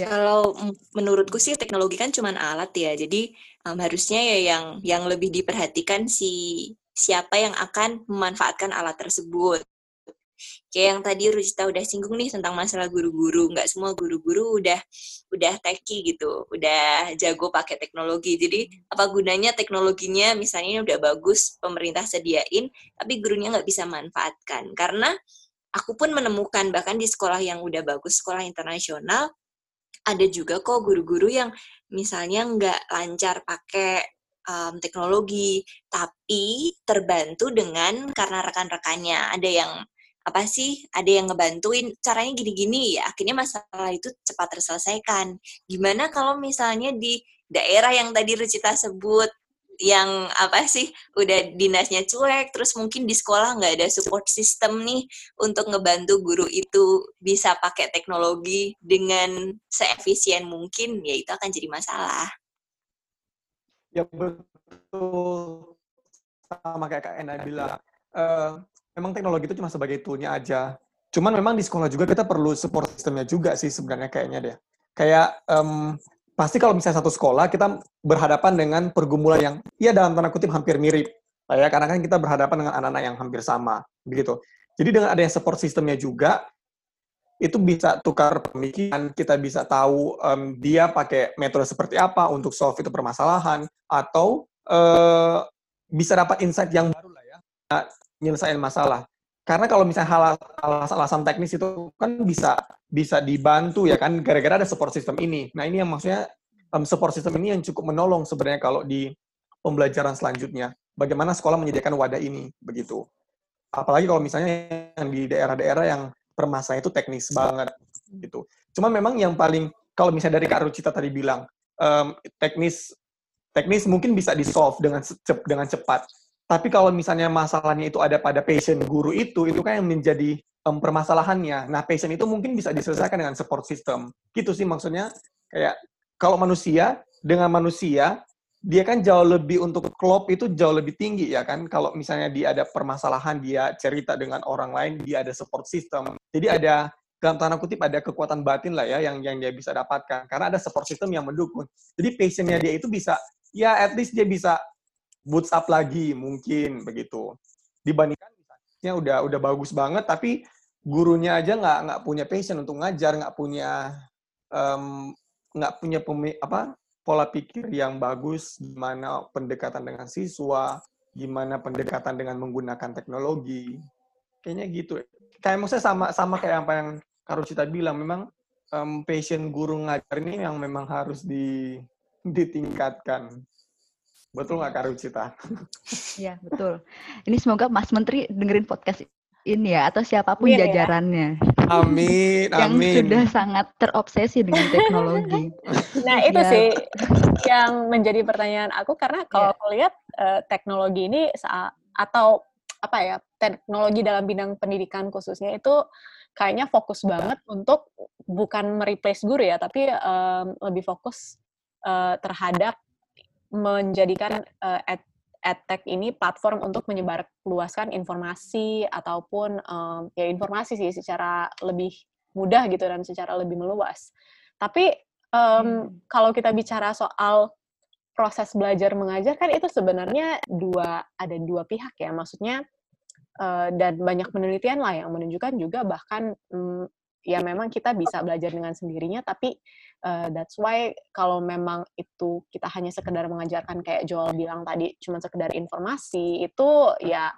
Ya. Kalau menurutku sih teknologi kan cuma alat ya, jadi um, harusnya ya yang yang lebih diperhatikan si siapa yang akan memanfaatkan alat tersebut. Kayak yang tadi Rujita udah singgung nih tentang masalah guru-guru. Nggak semua guru-guru udah udah techy gitu, udah jago pakai teknologi. Jadi apa gunanya teknologinya misalnya udah bagus pemerintah sediain, tapi gurunya nggak bisa manfaatkan. Karena aku pun menemukan bahkan di sekolah yang udah bagus, sekolah internasional, ada juga kok guru-guru yang misalnya nggak lancar pakai um, teknologi, tapi terbantu dengan karena rekan-rekannya. Ada yang apa sih ada yang ngebantuin caranya gini-gini ya akhirnya masalah itu cepat terselesaikan gimana kalau misalnya di daerah yang tadi Rucita sebut yang apa sih udah dinasnya cuek terus mungkin di sekolah nggak ada support system nih untuk ngebantu guru itu bisa pakai teknologi dengan seefisien mungkin ya itu akan jadi masalah ya betul sama kayak kak Ena bilang uh, memang teknologi itu cuma sebagai toolnya aja. Cuman memang di sekolah juga kita perlu support sistemnya juga sih sebenarnya kayaknya deh. Kayak um, pasti kalau misalnya satu sekolah kita berhadapan dengan pergumulan yang ya dalam tanda kutip hampir mirip. Ya, karena kan kita berhadapan dengan anak-anak yang hampir sama, begitu. Jadi dengan adanya support sistemnya juga, itu bisa tukar pemikiran, kita bisa tahu um, dia pakai metode seperti apa untuk solve itu permasalahan, atau uh, bisa dapat insight yang baru lah ya nyelesain masalah. Karena kalau misalnya alasan-alasan teknis itu kan bisa bisa dibantu ya kan gara-gara ada support system ini. Nah ini yang maksudnya um, support system ini yang cukup menolong sebenarnya kalau di pembelajaran selanjutnya. Bagaimana sekolah menyediakan wadah ini begitu. Apalagi kalau misalnya yang di daerah-daerah yang permasalahan itu teknis banget gitu. Cuma memang yang paling kalau misalnya dari Kak Rucita tadi bilang um, teknis teknis mungkin bisa di solve dengan dengan cepat tapi kalau misalnya masalahnya itu ada pada passion guru itu, itu kan yang menjadi um, permasalahannya. Nah, passion itu mungkin bisa diselesaikan dengan support system. Gitu sih maksudnya. Kayak kalau manusia dengan manusia, dia kan jauh lebih untuk klop itu jauh lebih tinggi ya kan. Kalau misalnya dia ada permasalahan, dia cerita dengan orang lain, dia ada support system. Jadi ada dalam tanda kutip ada kekuatan batin lah ya yang yang dia bisa dapatkan karena ada support system yang mendukung. Jadi passionnya dia itu bisa ya at least dia bisa boots up lagi mungkin begitu. Dibandingkan misalnya udah udah bagus banget tapi gurunya aja nggak nggak punya passion untuk ngajar, nggak punya nggak um, punya pemi, apa pola pikir yang bagus, gimana pendekatan dengan siswa, gimana pendekatan dengan menggunakan teknologi, kayaknya gitu. Kayak maksudnya sama sama kayak apa yang Karucita bilang, memang um, passion guru ngajar ini yang memang harus di ditingkatkan. Betul nggak Kak Rucita? Iya, betul. Ini semoga Mas Menteri dengerin podcast ini ya, atau siapa pun yeah, jajarannya. Amin, yang amin. Yang sudah sangat terobsesi dengan teknologi. nah, itu ya. sih yang menjadi pertanyaan aku, karena kalau yeah. aku lihat uh, teknologi ini saat, atau apa ya, teknologi dalam bidang pendidikan khususnya itu kayaknya fokus banget untuk bukan mereplace guru ya, tapi um, lebih fokus uh, terhadap menjadikan uh, at, edtech ini platform untuk menyebarluaskan informasi ataupun um, ya informasi sih secara lebih mudah gitu dan secara lebih meluas. Tapi um, hmm. kalau kita bicara soal proses belajar mengajar kan itu sebenarnya dua ada dua pihak ya maksudnya uh, dan banyak penelitian lah yang menunjukkan juga bahkan um, ya memang kita bisa belajar dengan sendirinya tapi uh, that's why kalau memang itu kita hanya sekedar mengajarkan kayak Joel bilang tadi cuma sekedar informasi itu ya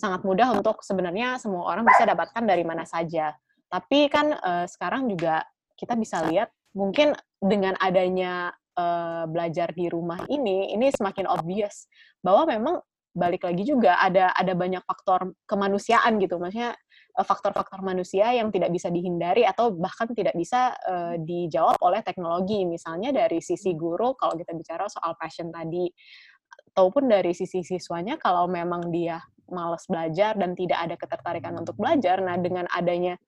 sangat mudah untuk sebenarnya semua orang bisa dapatkan dari mana saja. Tapi kan uh, sekarang juga kita bisa lihat mungkin dengan adanya uh, belajar di rumah ini ini semakin obvious bahwa memang balik lagi juga ada ada banyak faktor kemanusiaan gitu. Maksudnya faktor-faktor manusia yang tidak bisa dihindari atau bahkan tidak bisa uh, dijawab oleh teknologi. Misalnya dari sisi guru, kalau kita bicara soal passion tadi, ataupun dari sisi siswanya, kalau memang dia malas belajar dan tidak ada ketertarikan untuk belajar, nah dengan adanya,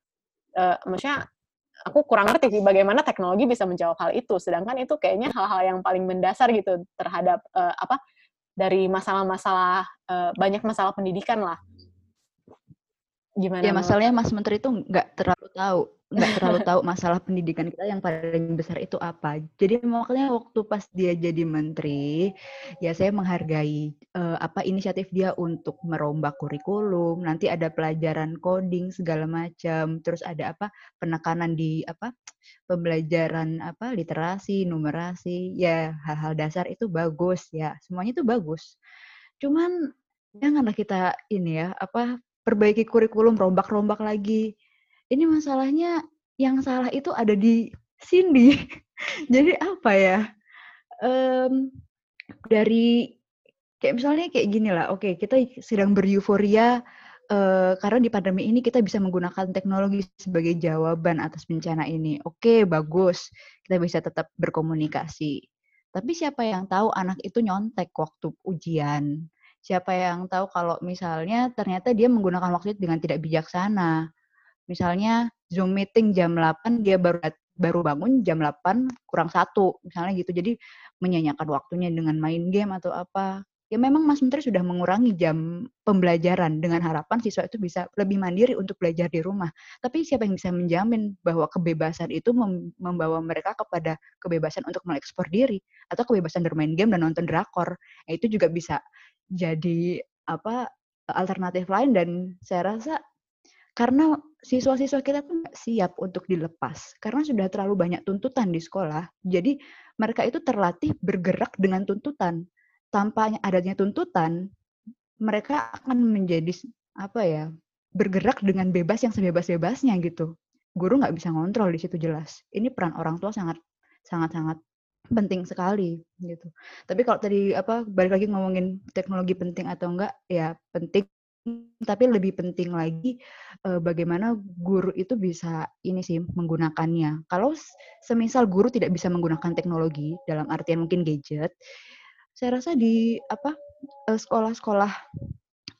uh, maksudnya aku kurang ngerti sih bagaimana teknologi bisa menjawab hal itu. Sedangkan itu kayaknya hal-hal yang paling mendasar gitu terhadap uh, apa dari masalah-masalah uh, banyak masalah pendidikan lah Gimana? Ya masalahnya Mas Menteri itu nggak terlalu tahu, nggak terlalu tahu masalah pendidikan kita yang paling besar itu apa. Jadi makanya waktu pas dia jadi menteri, ya saya menghargai uh, apa inisiatif dia untuk merombak kurikulum. Nanti ada pelajaran coding segala macam, terus ada apa penekanan di apa pembelajaran apa literasi, numerasi, ya hal-hal dasar itu bagus ya. Semuanya itu bagus. Cuman janganlah kita ini ya apa perbaiki kurikulum, rombak-rombak lagi. Ini masalahnya yang salah itu ada di Cindy. Jadi apa ya? Um, dari kayak misalnya kayak gini lah. Oke, okay, kita sedang beruforia uh, karena di pandemi ini kita bisa menggunakan teknologi sebagai jawaban atas bencana ini. Oke, okay, bagus. Kita bisa tetap berkomunikasi. Tapi siapa yang tahu anak itu nyontek waktu ujian? Siapa yang tahu kalau misalnya ternyata dia menggunakan waktu itu dengan tidak bijaksana. Misalnya Zoom meeting jam 8 dia baru baru bangun jam 8 kurang satu misalnya gitu. Jadi menyanyikan waktunya dengan main game atau apa. Ya memang Mas Menteri sudah mengurangi jam pembelajaran. Dengan harapan siswa itu bisa lebih mandiri untuk belajar di rumah. Tapi siapa yang bisa menjamin bahwa kebebasan itu membawa mereka kepada kebebasan untuk mengekspor diri? Atau kebebasan bermain game dan nonton drakor. Ya, itu juga bisa jadi apa alternatif lain. Dan saya rasa karena siswa-siswa kita tuh nggak siap untuk dilepas. Karena sudah terlalu banyak tuntutan di sekolah. Jadi mereka itu terlatih bergerak dengan tuntutan tanpa adanya tuntutan mereka akan menjadi apa ya bergerak dengan bebas yang sebebas-bebasnya gitu guru nggak bisa ngontrol di situ jelas ini peran orang tua sangat sangat sangat penting sekali gitu. Tapi kalau tadi apa balik lagi ngomongin teknologi penting atau enggak ya penting tapi lebih penting lagi uh, bagaimana guru itu bisa ini sih menggunakannya. Kalau semisal guru tidak bisa menggunakan teknologi dalam artian mungkin gadget, saya rasa di apa sekolah-sekolah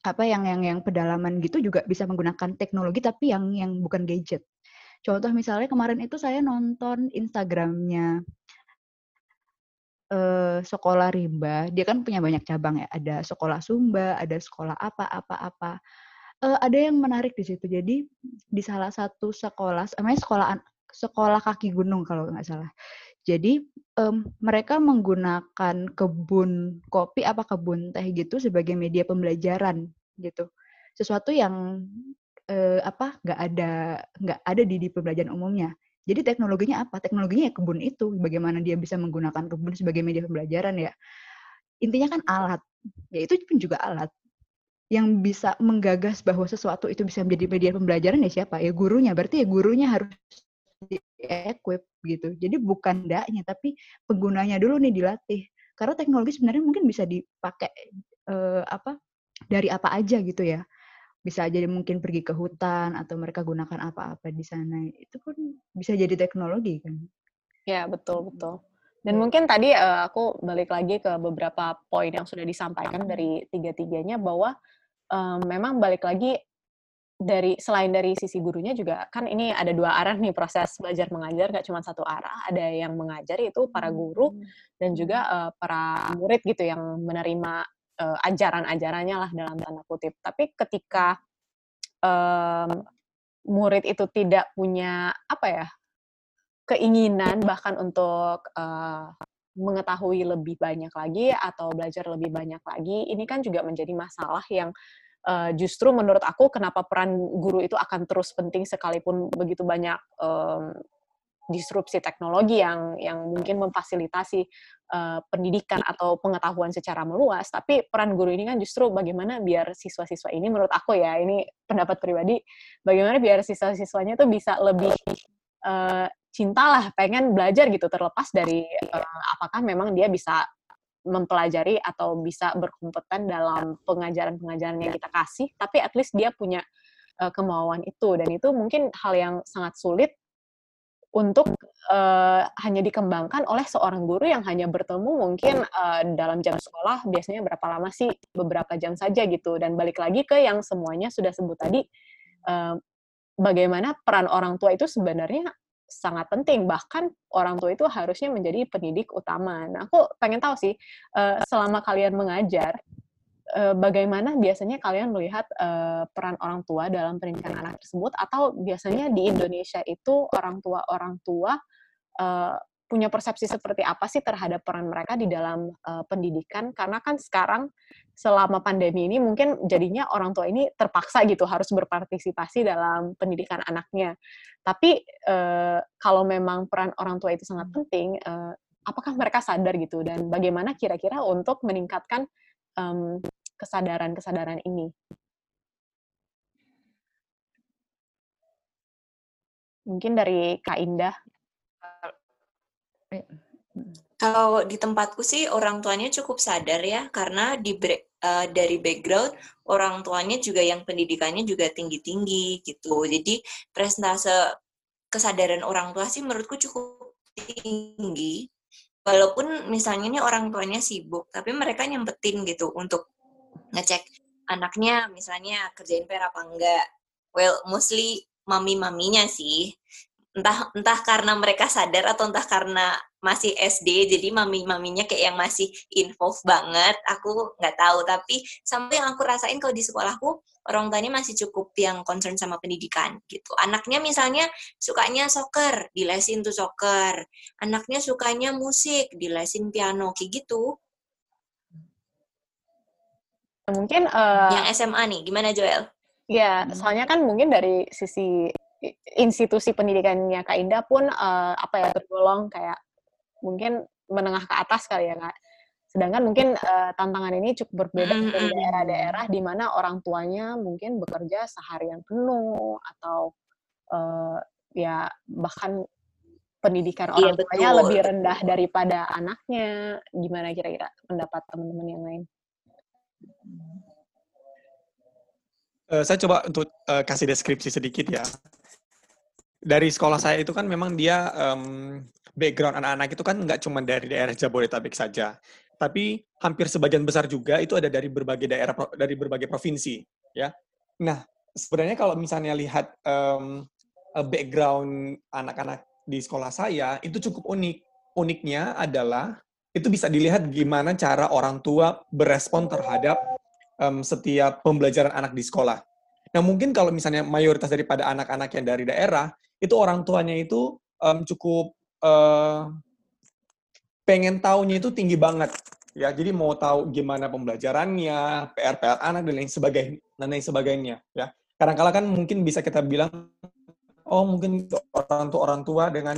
apa yang yang yang pedalaman gitu juga bisa menggunakan teknologi tapi yang yang bukan gadget. Contoh misalnya kemarin itu saya nonton Instagramnya uh, sekolah rimba, dia kan punya banyak cabang ya, ada sekolah Sumba, ada sekolah apa apa apa. Uh, ada yang menarik di situ. Jadi di salah satu sekolah, namanya sekolah sekolah kaki gunung kalau nggak salah. Jadi um, mereka menggunakan kebun kopi apa kebun teh gitu sebagai media pembelajaran gitu. Sesuatu yang uh, apa nggak ada nggak ada di, di pembelajaran umumnya. Jadi teknologinya apa? Teknologinya ya kebun itu. Bagaimana dia bisa menggunakan kebun sebagai media pembelajaran ya. Intinya kan alat. Ya itu pun juga alat. Yang bisa menggagas bahwa sesuatu itu bisa menjadi media pembelajaran ya siapa? Ya gurunya. Berarti ya gurunya harus di-equip gitu. Jadi bukan daknya, tapi penggunanya dulu nih dilatih. Karena teknologi sebenarnya mungkin bisa dipakai eh, apa dari apa aja gitu ya. Bisa jadi mungkin pergi ke hutan atau mereka gunakan apa-apa di sana itu pun bisa jadi teknologi kan. Ya betul betul. Dan mungkin tadi uh, aku balik lagi ke beberapa poin yang sudah disampaikan dari tiga-tiganya bahwa um, memang balik lagi dari selain dari sisi gurunya juga kan ini ada dua arah nih proses belajar mengajar nggak cuma satu arah ada yang mengajar itu para guru dan juga uh, para murid gitu yang menerima uh, ajaran-ajarannya lah dalam tanda kutip. Tapi ketika um, murid itu tidak punya apa ya keinginan bahkan untuk uh, mengetahui lebih banyak lagi atau belajar lebih banyak lagi, ini kan juga menjadi masalah yang uh, justru menurut aku kenapa peran guru itu akan terus penting sekalipun begitu banyak um, disrupsi teknologi yang yang mungkin memfasilitasi uh, pendidikan atau pengetahuan secara meluas, tapi peran guru ini kan justru bagaimana biar siswa-siswa ini menurut aku ya ini pendapat pribadi, bagaimana biar siswa-siswanya itu bisa lebih uh, cintalah pengen belajar gitu terlepas dari uh, apakah memang dia bisa mempelajari atau bisa berkompeten dalam pengajaran-pengajaran yang kita kasih, tapi at least dia punya uh, kemauan itu. Dan itu mungkin hal yang sangat sulit untuk uh, hanya dikembangkan oleh seorang guru yang hanya bertemu mungkin uh, dalam jam sekolah biasanya berapa lama sih? Beberapa jam saja gitu. Dan balik lagi ke yang semuanya sudah sebut tadi uh, bagaimana peran orang tua itu sebenarnya sangat penting bahkan orang tua itu harusnya menjadi pendidik utama. Nah aku pengen tahu sih uh, selama kalian mengajar uh, bagaimana biasanya kalian melihat uh, peran orang tua dalam pendidikan anak tersebut atau biasanya di Indonesia itu orang tua orang tua punya persepsi seperti apa sih terhadap peran mereka di dalam uh, pendidikan karena kan sekarang selama pandemi ini mungkin jadinya orang tua ini terpaksa gitu harus berpartisipasi dalam pendidikan anaknya tapi uh, kalau memang peran orang tua itu sangat penting uh, apakah mereka sadar gitu dan bagaimana kira-kira untuk meningkatkan um, kesadaran-kesadaran ini. Mungkin dari Kak Indah. Kalau di tempatku sih orang tuanya cukup sadar ya, karena di uh, dari background orang tuanya juga yang pendidikannya juga tinggi-tinggi gitu. Jadi presentase kesadaran orang tua sih menurutku cukup tinggi. Walaupun misalnya ini orang tuanya sibuk, tapi mereka nyempetin gitu untuk ngecek anaknya misalnya kerjain PR apa enggak. Well, mostly mami-maminya sih. Entah entah karena mereka sadar atau entah karena masih SD jadi mami-maminya kayak yang masih involve banget aku nggak tahu. Tapi sampai yang aku rasain kalau di sekolahku orang tuanya masih cukup yang concern sama pendidikan gitu. Anaknya misalnya sukanya soccer dilesin tuh soccer. Anaknya sukanya musik dilesin piano kayak gitu. Mungkin uh, yang SMA nih, gimana Joel? Ya, soalnya kan mungkin dari sisi institusi pendidikannya Kak Indah pun uh, apa ya tergolong kayak mungkin menengah ke atas kali ya Kak. Sedangkan mungkin uh, tantangan ini cukup berbeda mm -hmm. dari daerah-daerah di mana orang tuanya mungkin bekerja seharian penuh atau uh, ya bahkan pendidikan iya, orang iya, tuanya lebih rendah daripada anaknya. Gimana kira-kira pendapat teman-teman yang lain? Uh, saya coba untuk uh, kasih deskripsi sedikit ya. Dari sekolah saya itu kan memang dia um, background anak-anak itu kan nggak cuma dari daerah Jabodetabek saja, tapi hampir sebagian besar juga itu ada dari berbagai daerah dari berbagai provinsi, ya. Nah, sebenarnya kalau misalnya lihat um, background anak-anak di sekolah saya itu cukup unik. Uniknya adalah itu bisa dilihat gimana cara orang tua berespon terhadap um, setiap pembelajaran anak di sekolah. Nah, mungkin kalau misalnya mayoritas daripada anak-anak yang dari daerah, itu orang tuanya itu um, cukup uh, pengen tahunya itu tinggi banget. Ya, jadi mau tahu gimana pembelajarannya, PR-PR anak dan lain sebagainya, dan lain sebagainya. Ya, kadang-kala kan mungkin bisa kita bilang, oh mungkin orang tua orang tua dengan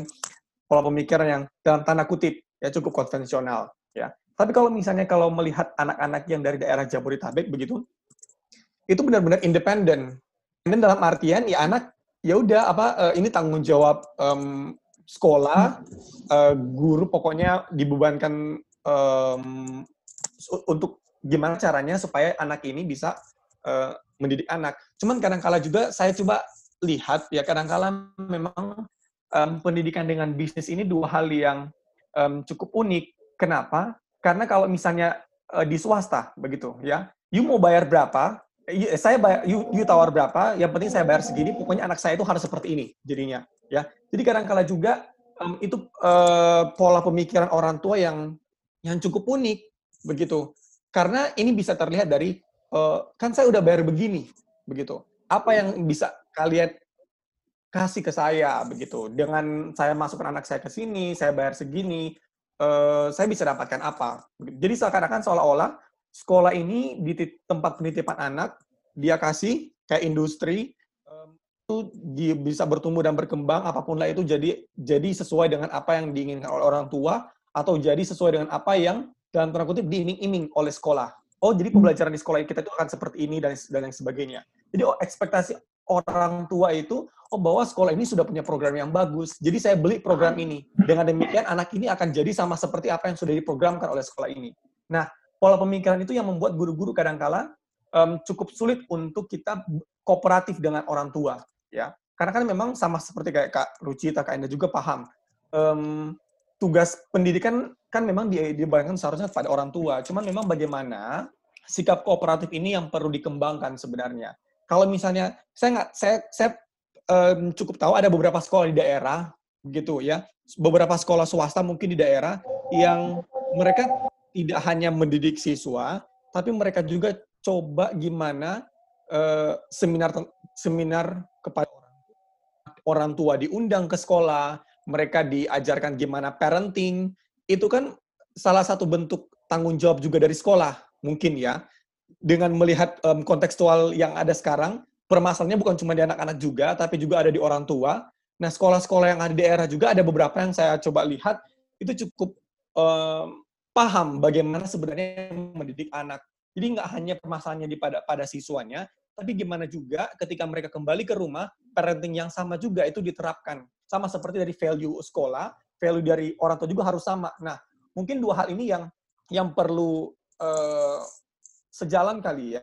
pola pemikiran yang dalam tanda kutip ya cukup konvensional ya. Tapi kalau misalnya kalau melihat anak-anak yang dari daerah Jabodetabek begitu, itu benar-benar independen. Dan dalam artian ya anak ya udah apa uh, ini tanggung jawab um, sekolah, uh, guru pokoknya dibebankan um, untuk gimana caranya supaya anak ini bisa uh, mendidik anak. Cuman kadang-kala juga saya coba lihat ya kadang-kala memang um, pendidikan dengan bisnis ini dua hal yang um, cukup unik. Kenapa? Karena kalau misalnya uh, di swasta begitu ya, you mau bayar berapa? Saya bayar, you, you tawar berapa? Yang penting saya bayar segini. Pokoknya anak saya itu harus seperti ini jadinya ya. Jadi kadang-kala juga um, itu uh, pola pemikiran orang tua yang yang cukup unik begitu. karena ini bisa terlihat dari uh, kan saya udah bayar begini begitu apa yang bisa kalian kasih ke saya begitu dengan saya masukkan anak saya ke sini saya bayar segini uh, saya bisa dapatkan apa jadi seakan-akan seolah-olah sekolah ini di tempat penitipan anak dia kasih kayak industri itu bisa bertumbuh dan berkembang apa pun lah itu jadi jadi sesuai dengan apa yang diinginkan oleh orang tua atau jadi sesuai dengan apa yang dalam tanda kutip diiming-iming oleh sekolah. Oh, jadi pembelajaran di sekolah kita itu akan seperti ini dan dan yang sebagainya. Jadi oh, ekspektasi orang tua itu oh bahwa sekolah ini sudah punya program yang bagus. Jadi saya beli program ini. Dengan demikian anak ini akan jadi sama seperti apa yang sudah diprogramkan oleh sekolah ini. Nah, pola pemikiran itu yang membuat guru-guru kadangkala um, cukup sulit untuk kita kooperatif dengan orang tua ya. Karena kan memang sama seperti kayak Kak Ruci, Kak Enda juga paham. Um, tugas pendidikan kan memang dibayangkan seharusnya pada orang tua. Cuman memang bagaimana sikap kooperatif ini yang perlu dikembangkan sebenarnya. Kalau misalnya saya nggak saya saya um, cukup tahu ada beberapa sekolah di daerah gitu ya. Beberapa sekolah swasta mungkin di daerah yang mereka tidak hanya mendidik siswa tapi mereka juga coba gimana uh, seminar seminar kepada orang tua. Orang tua diundang ke sekolah, mereka diajarkan gimana parenting, itu kan salah satu bentuk tanggung jawab juga dari sekolah, mungkin ya. Dengan melihat um, kontekstual yang ada sekarang, permasalahannya bukan cuma di anak-anak juga, tapi juga ada di orang tua. Nah, sekolah-sekolah yang ada di daerah juga ada beberapa yang saya coba lihat, itu cukup um, paham bagaimana sebenarnya mendidik anak. Jadi nggak hanya permasalahannya di pada, pada siswanya, tapi gimana juga ketika mereka kembali ke rumah, parenting yang sama juga itu diterapkan. Sama seperti dari value sekolah, value dari orang tua juga harus sama. Nah, mungkin dua hal ini yang yang perlu uh, sejalan kali ya.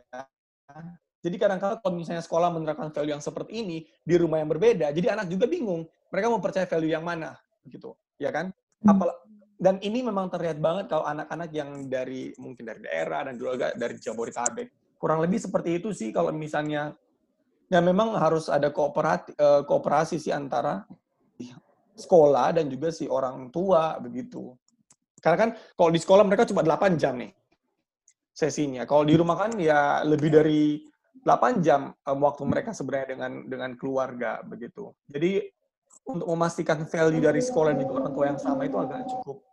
Jadi kadang-kadang kalau misalnya sekolah menerapkan value yang seperti ini di rumah yang berbeda, jadi anak juga bingung. Mereka mau percaya value yang mana, gitu, ya kan? Apal dan ini memang terlihat banget kalau anak-anak yang dari mungkin dari daerah dan juga dari Jabodetabek kurang lebih seperti itu sih kalau misalnya ya memang harus ada kooperasi eh, kooperasi sih antara sekolah dan juga si orang tua begitu. Karena kan kalau di sekolah mereka cuma 8 jam nih sesinya. Kalau di rumah kan ya lebih dari 8 jam um, waktu mereka sebenarnya dengan dengan keluarga begitu. Jadi untuk memastikan value dari sekolah dan orang tua yang sama itu agak cukup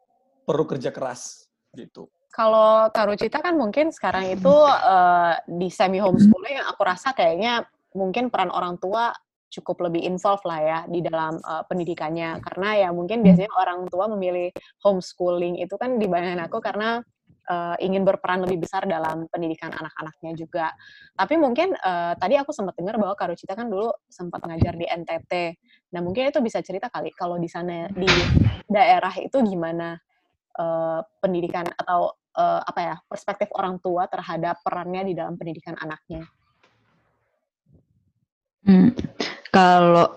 perlu kerja keras gitu. Kalau Karucita kan mungkin sekarang itu uh, di semi homeschooling aku rasa kayaknya mungkin peran orang tua cukup lebih involved lah ya di dalam uh, pendidikannya karena ya mungkin biasanya orang tua memilih homeschooling itu kan di bayangan aku karena uh, ingin berperan lebih besar dalam pendidikan anak-anaknya juga. Tapi mungkin uh, tadi aku sempat dengar bahwa Karucita kan dulu sempat ngajar di NTT. Nah mungkin itu bisa cerita kali kalau di sana di daerah itu gimana uh, pendidikan atau uh, apa ya perspektif orang tua terhadap perannya di dalam pendidikan anaknya. Hmm. Kalau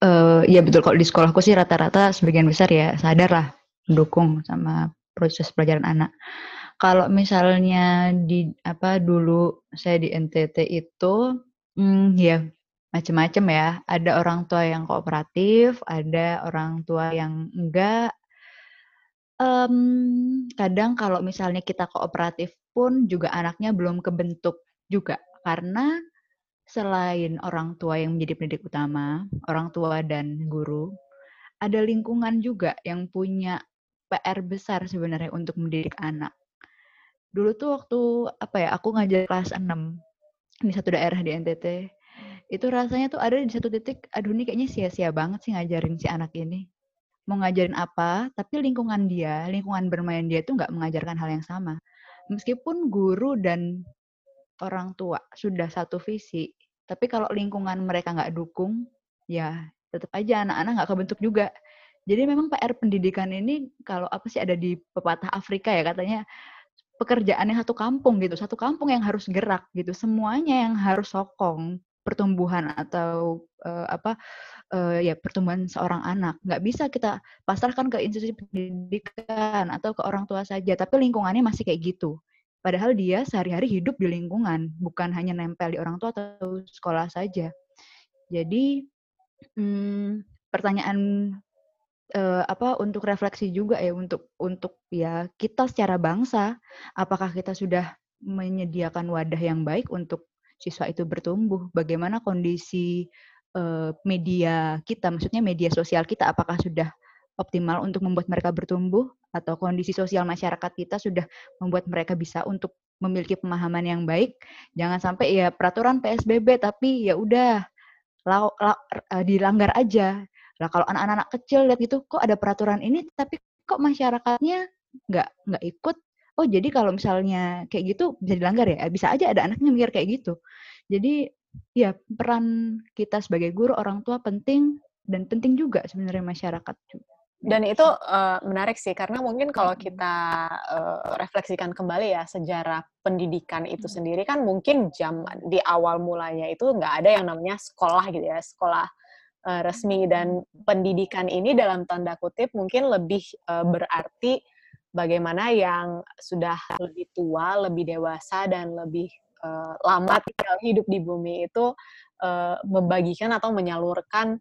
uh, ya betul kalau di sekolahku sih rata-rata sebagian besar ya sadar lah mendukung sama proses pelajaran anak. Kalau misalnya di apa dulu saya di NTT itu hmm, ya macam-macam ya. Ada orang tua yang kooperatif, ada orang tua yang enggak, Um, kadang kalau misalnya kita kooperatif pun juga anaknya belum kebentuk juga, karena selain orang tua yang menjadi pendidik utama, orang tua dan guru, ada lingkungan juga yang punya PR besar sebenarnya untuk mendidik anak. Dulu tuh waktu, apa ya, aku ngajar kelas 6 di satu daerah di NTT, itu rasanya tuh ada di satu titik, aduh ini kayaknya sia-sia banget sih ngajarin si anak ini mau ngajarin apa, tapi lingkungan dia, lingkungan bermain dia itu nggak mengajarkan hal yang sama. Meskipun guru dan orang tua sudah satu visi, tapi kalau lingkungan mereka nggak dukung, ya tetap aja anak-anak nggak kebentuk juga. Jadi memang PR pendidikan ini kalau apa sih ada di pepatah Afrika ya katanya pekerjaannya satu kampung gitu, satu kampung yang harus gerak gitu, semuanya yang harus sokong pertumbuhan atau uh, apa uh, ya pertumbuhan seorang anak. Nggak bisa kita pasrahkan ke institusi pendidikan atau ke orang tua saja, tapi lingkungannya masih kayak gitu. Padahal dia sehari-hari hidup di lingkungan, bukan hanya nempel di orang tua atau sekolah saja. Jadi hmm, pertanyaan uh, apa untuk refleksi juga ya untuk untuk ya kita secara bangsa, apakah kita sudah menyediakan wadah yang baik untuk siswa itu bertumbuh. Bagaimana kondisi uh, media kita, maksudnya media sosial kita, apakah sudah optimal untuk membuat mereka bertumbuh atau kondisi sosial masyarakat kita sudah membuat mereka bisa untuk memiliki pemahaman yang baik. Jangan sampai ya peraturan PSBB tapi ya udah uh, dilanggar aja. Lah kalau anak-anak kecil lihat gitu kok ada peraturan ini tapi kok masyarakatnya nggak nggak ikut. Oh jadi kalau misalnya kayak gitu bisa dilanggar ya? Bisa aja ada anaknya mikir kayak gitu. Jadi ya peran kita sebagai guru orang tua penting dan penting juga sebenarnya masyarakat juga. Dan itu uh, menarik sih karena mungkin kalau kita uh, refleksikan kembali ya sejarah pendidikan itu sendiri kan mungkin jam di awal mulanya itu nggak ada yang namanya sekolah gitu ya sekolah uh, resmi dan pendidikan ini dalam tanda kutip mungkin lebih uh, berarti bagaimana yang sudah lebih tua, lebih dewasa dan lebih uh, lama tinggal hidup di bumi itu uh, membagikan atau menyalurkan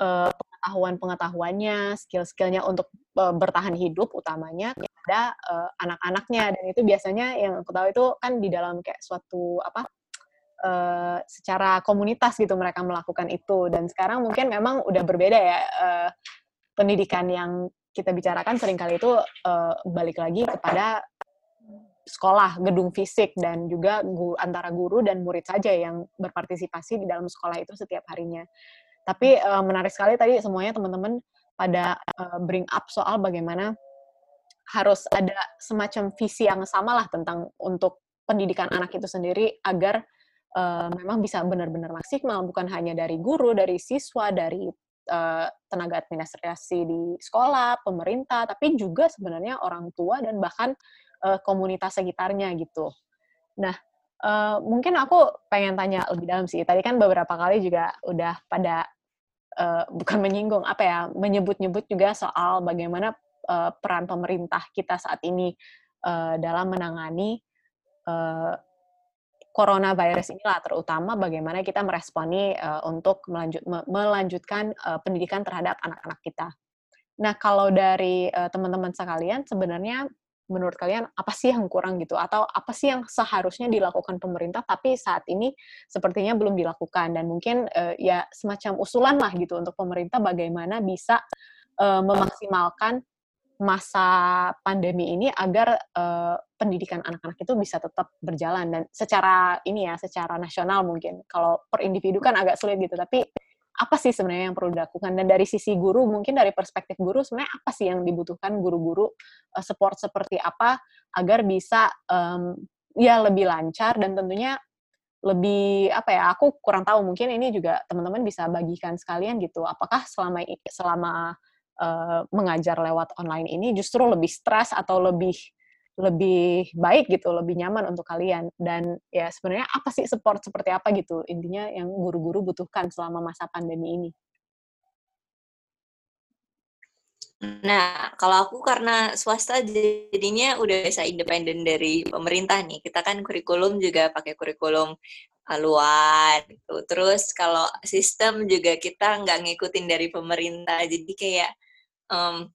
uh, pengetahuan-pengetahuannya, skill-skillnya untuk uh, bertahan hidup utamanya kepada uh, anak-anaknya. Dan itu biasanya yang aku tahu itu kan di dalam kayak suatu apa uh, secara komunitas gitu mereka melakukan itu. Dan sekarang mungkin memang udah berbeda ya uh, pendidikan yang kita bicarakan sering kali itu uh, balik lagi kepada sekolah, gedung fisik dan juga guru, antara guru dan murid saja yang berpartisipasi di dalam sekolah itu setiap harinya. Tapi uh, menarik sekali tadi semuanya teman-teman pada uh, bring up soal bagaimana harus ada semacam visi yang sama lah tentang untuk pendidikan anak itu sendiri agar uh, memang bisa benar-benar maksimal bukan hanya dari guru, dari siswa, dari uh, tenaga administrasi di sekolah, pemerintah, tapi juga sebenarnya orang tua dan bahkan uh, komunitas sekitarnya gitu. Nah, uh, mungkin aku pengen tanya lebih dalam sih. Tadi kan beberapa kali juga udah pada bukan menyinggung apa ya menyebut-nyebut juga soal bagaimana peran pemerintah kita saat ini dalam menangani coronavirus inilah terutama bagaimana kita meresponi uh, untuk melanjut, me, melanjutkan uh, pendidikan terhadap anak-anak kita. Nah, kalau dari uh, teman-teman sekalian sebenarnya menurut kalian apa sih yang kurang gitu atau apa sih yang seharusnya dilakukan pemerintah tapi saat ini sepertinya belum dilakukan dan mungkin uh, ya semacam usulan lah gitu untuk pemerintah bagaimana bisa uh, memaksimalkan masa pandemi ini agar uh, pendidikan anak-anak itu bisa tetap berjalan dan secara ini ya secara nasional mungkin. Kalau per individu kan agak sulit gitu tapi apa sih sebenarnya yang perlu dilakukan? Dan dari sisi guru mungkin dari perspektif guru sebenarnya apa sih yang dibutuhkan guru-guru uh, support seperti apa agar bisa um, ya lebih lancar dan tentunya lebih apa ya aku kurang tahu mungkin ini juga teman-teman bisa bagikan sekalian gitu. Apakah selama selama uh, mengajar lewat online ini justru lebih stres atau lebih lebih baik gitu, lebih nyaman untuk kalian. Dan ya sebenarnya apa sih support seperti apa gitu intinya yang guru-guru butuhkan selama masa pandemi ini? Nah, kalau aku karena swasta jadinya udah bisa independen dari pemerintah nih. Kita kan kurikulum juga pakai kurikulum luar gitu. Terus kalau sistem juga kita nggak ngikutin dari pemerintah. Jadi kayak um,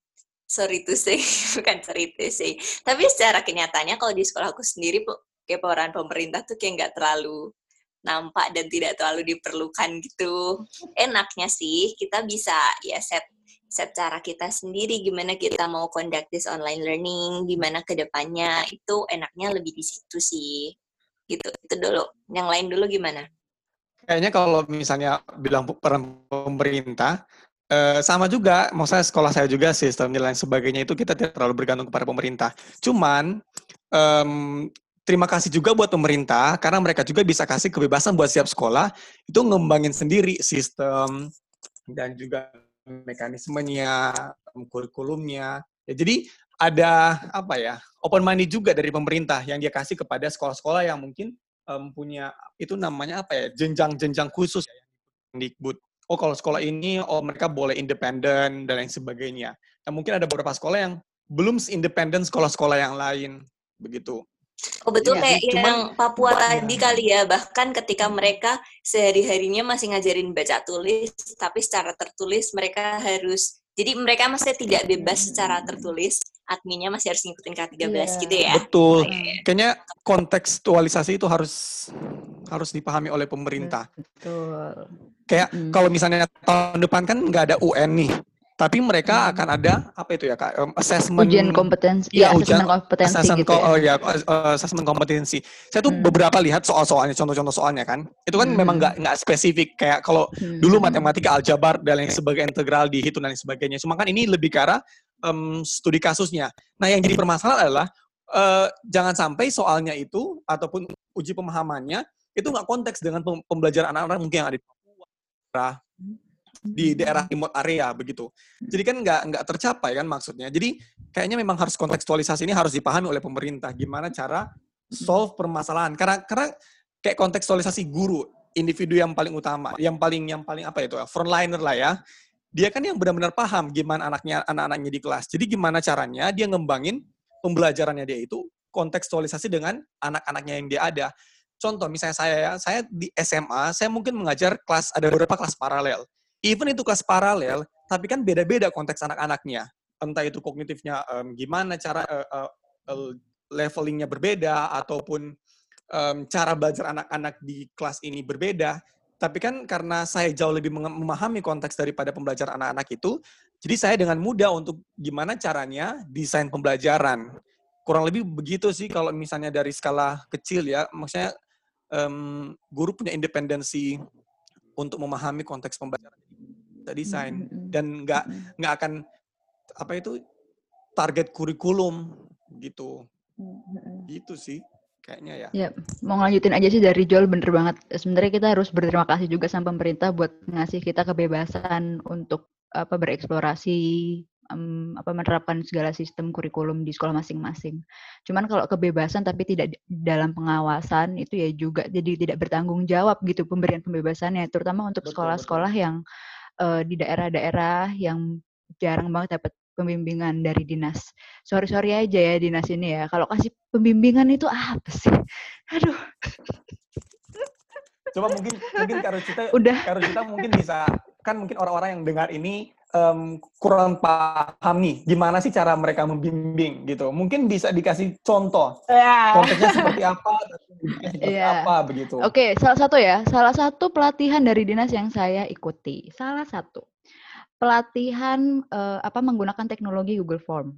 sorry to say, bukan sorry to say. Tapi secara kenyataannya kalau di sekolah aku sendiri, kayak peran pemerintah tuh kayak nggak terlalu nampak dan tidak terlalu diperlukan gitu. Enaknya sih kita bisa ya set set cara kita sendiri gimana kita mau conduct this online learning, gimana ke depannya itu enaknya lebih di situ sih. Gitu. Itu dulu. Yang lain dulu gimana? Kayaknya kalau misalnya bilang peran pemerintah, Uh, sama juga, maksudnya sekolah saya juga sistem dan lain sebagainya itu kita tidak terlalu bergantung kepada pemerintah. Cuman um, terima kasih juga buat pemerintah karena mereka juga bisa kasih kebebasan buat siap sekolah itu ngembangin sendiri sistem dan juga mekanismenya, kurikulumnya. Ya, jadi ada apa ya open money juga dari pemerintah yang dia kasih kepada sekolah-sekolah yang mungkin um, punya itu namanya apa ya jenjang-jenjang khusus ya, Dikbud oh kalau sekolah ini oh mereka boleh independen dan lain sebagainya. Nah mungkin ada beberapa sekolah yang belum independen sekolah-sekolah yang lain begitu. Oh betul ya, kayak cuman, yang Papua tadi kali ya bahkan ketika mereka sehari-harinya masih ngajarin baca tulis tapi secara tertulis mereka harus Jadi mereka masih tidak bebas secara tertulis, adminnya masih harus ngikutin K13 yeah. gitu ya. Betul. Oh, iya. Kayaknya kontekstualisasi itu harus harus dipahami oleh pemerintah. Betul. Kayak mm. kalau misalnya tahun depan kan nggak ada UN nih tapi mereka hmm. akan ada apa itu ya kak um, assessment ujian kompetensi ya, ya ujian kompetensi assessment gitu ya. Oh, ya assessment kompetensi saya tuh hmm. beberapa lihat soal-soalnya contoh-contoh soalnya kan itu kan hmm. memang nggak nggak spesifik kayak kalau hmm. dulu matematika aljabar dan lain sebagainya integral dihitung dan lain sebagainya cuma kan ini lebih ke arah um, studi kasusnya nah yang jadi permasalahan adalah uh, jangan sampai soalnya itu ataupun uji pemahamannya itu nggak konteks dengan pembelajaran anak-anak mungkin yang ada di di daerah remote area begitu. Jadi kan nggak nggak tercapai kan maksudnya. Jadi kayaknya memang harus kontekstualisasi ini harus dipahami oleh pemerintah gimana cara solve permasalahan. Karena karena kayak kontekstualisasi guru individu yang paling utama, yang paling yang paling apa itu frontliner lah ya. Dia kan yang benar-benar paham gimana anaknya anak-anaknya di kelas. Jadi gimana caranya dia ngembangin pembelajarannya dia itu kontekstualisasi dengan anak-anaknya yang dia ada. Contoh misalnya saya ya, saya di SMA, saya mungkin mengajar kelas ada beberapa kelas paralel even itu kelas paralel, tapi kan beda-beda konteks anak-anaknya. Entah itu kognitifnya um, gimana cara uh, uh, levelingnya berbeda ataupun um, cara belajar anak-anak di kelas ini berbeda. Tapi kan karena saya jauh lebih memahami konteks daripada pembelajaran anak-anak itu, jadi saya dengan mudah untuk gimana caranya desain pembelajaran. Kurang lebih begitu sih kalau misalnya dari skala kecil ya, maksudnya um, guru punya independensi untuk memahami konteks pembelajaran desain mm-hmm. dan nggak nggak akan apa itu target kurikulum gitu gitu sih kayaknya ya. Ya, mau ngelanjutin aja sih dari Joel bener banget. Sebenarnya kita harus berterima kasih juga sama pemerintah buat ngasih kita kebebasan untuk apa bereksplorasi um, apa menerapkan segala sistem kurikulum di sekolah masing-masing. Cuman kalau kebebasan tapi tidak dalam pengawasan itu ya juga jadi tidak bertanggung jawab gitu pemberian pembebasannya, terutama untuk sekolah-sekolah yang uh, di daerah-daerah yang jarang banget dapat pembimbingan dari dinas. Sorry-sorry aja ya dinas ini ya. Kalau kasih pembimbingan itu apa sih? Aduh. Coba mungkin mungkin Karusita Udah. Karusita mungkin bisa kan mungkin orang-orang yang dengar ini um, kurang paham nih gimana sih cara mereka membimbing gitu. Mungkin bisa dikasih contoh. Yeah. Contohnya seperti apa, seperti yeah. apa begitu. Oke, okay, salah satu ya, salah satu pelatihan dari dinas yang saya ikuti. Salah satu pelatihan uh, apa menggunakan teknologi Google Form.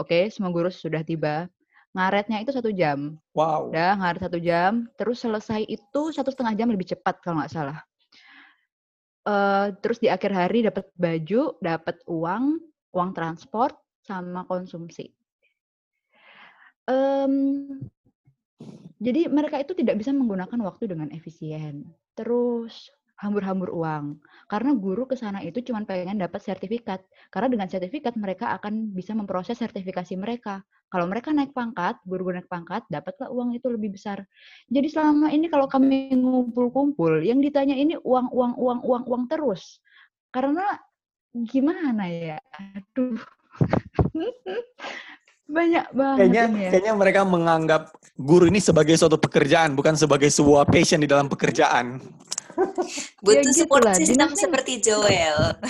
Oke, okay, semua guru sudah tiba. Ngaretnya itu satu jam. Wow. Udah ngaret satu jam, terus selesai itu satu setengah jam lebih cepat kalau nggak salah uh, terus di akhir hari dapat baju, dapat uang, uang transport, sama konsumsi. Um, jadi mereka itu tidak bisa menggunakan waktu dengan efisien. Terus hambur-hambur uang. Karena guru ke sana itu cuma pengen dapat sertifikat. Karena dengan sertifikat mereka akan bisa memproses sertifikasi mereka. Kalau mereka naik pangkat, guru-guru naik pangkat, dapatlah uang itu lebih besar. Jadi selama ini kalau kami ngumpul-kumpul, yang ditanya ini uang, uang, uang, uang, uang terus. Karena gimana ya? Aduh. banyak banget kayaknya ya. kayaknya mereka menganggap guru ini sebagai suatu pekerjaan bukan sebagai sebuah passion di dalam pekerjaan Butuh ya, support lah. system Dinas seperti Joel.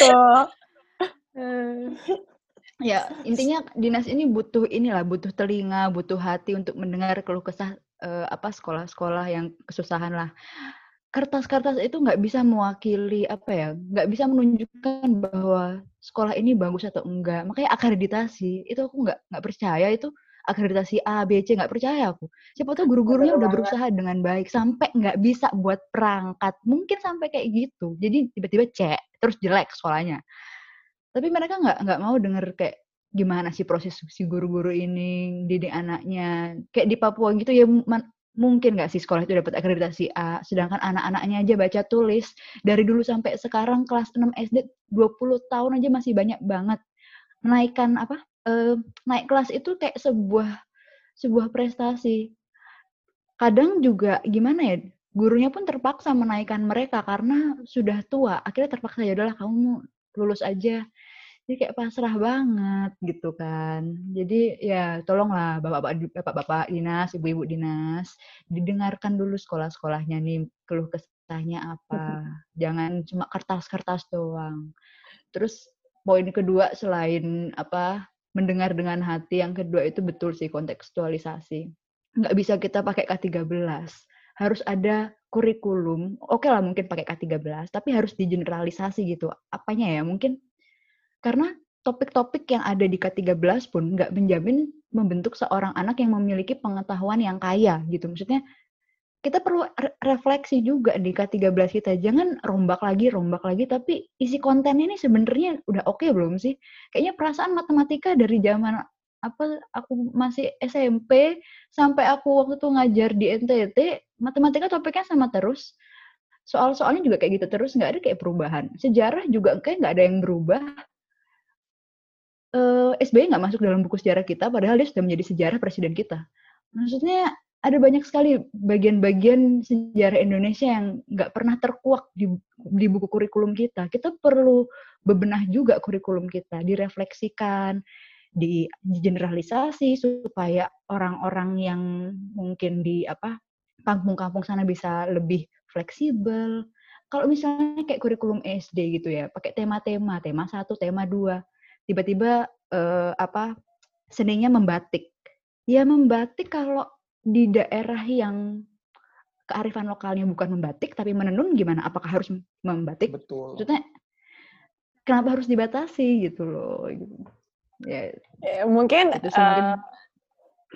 Tuh. ya intinya dinas ini butuh inilah butuh telinga butuh hati untuk mendengar keluh kesah uh, apa sekolah-sekolah yang kesusahan lah kertas-kertas itu nggak bisa mewakili apa ya nggak bisa menunjukkan bahwa sekolah ini bagus atau enggak makanya akreditasi itu aku nggak nggak percaya itu akreditasi A, B, C, nggak percaya aku. Siapa tahu guru-gurunya udah berusaha dengan baik sampai nggak bisa buat perangkat, mungkin sampai kayak gitu. Jadi tiba-tiba C, terus jelek sekolahnya. Tapi mereka nggak nggak mau denger kayak gimana sih proses si guru-guru ini didik anaknya. Kayak di Papua gitu ya mungkin nggak sih sekolah itu dapat akreditasi A, sedangkan anak-anaknya aja baca tulis dari dulu sampai sekarang kelas 6 SD 20 tahun aja masih banyak banget menaikkan apa uh, naik kelas itu kayak sebuah sebuah prestasi. Kadang juga gimana ya, gurunya pun terpaksa menaikkan mereka karena sudah tua. Akhirnya terpaksa ya udahlah kamu lulus aja. Jadi kayak pasrah banget gitu kan. Jadi ya tolonglah bapak-bapak bapak-bapak dinas, ibu-ibu dinas, didengarkan dulu sekolah-sekolahnya nih keluh kesah faktanya apa. Jangan cuma kertas-kertas doang. Terus poin kedua selain apa mendengar dengan hati, yang kedua itu betul sih kontekstualisasi. Nggak bisa kita pakai K13. Harus ada kurikulum. Oke lah mungkin pakai K13, tapi harus digeneralisasi gitu. Apanya ya? Mungkin karena topik-topik yang ada di K13 pun nggak menjamin membentuk seorang anak yang memiliki pengetahuan yang kaya gitu. Maksudnya kita perlu re refleksi juga di K13 kita. Jangan rombak lagi, rombak lagi, tapi isi konten ini sebenarnya udah oke okay belum sih? Kayaknya perasaan matematika dari zaman apa aku masih SMP sampai aku waktu itu ngajar di NTT, matematika topiknya sama terus. Soal-soalnya juga kayak gitu terus, nggak ada kayak perubahan. Sejarah juga kayak nggak ada yang berubah. Uh, eh, SBY nggak masuk dalam buku sejarah kita, padahal dia sudah menjadi sejarah presiden kita. Maksudnya ada banyak sekali bagian-bagian sejarah Indonesia yang nggak pernah terkuak di, di buku kurikulum kita. Kita perlu bebenah juga kurikulum kita, direfleksikan, di generalisasi supaya orang-orang yang mungkin di apa kampung-kampung sana bisa lebih fleksibel. Kalau misalnya kayak kurikulum SD gitu ya, pakai tema-tema, tema satu, tema dua, tiba-tiba eh, apa seninya membatik. Ya membatik kalau di daerah yang kearifan lokalnya bukan membatik tapi menenun gimana? Apakah harus membatik? Betul. Maksudnya kenapa harus dibatasi gitu loh? Ya, ya mungkin, itu uh, mungkin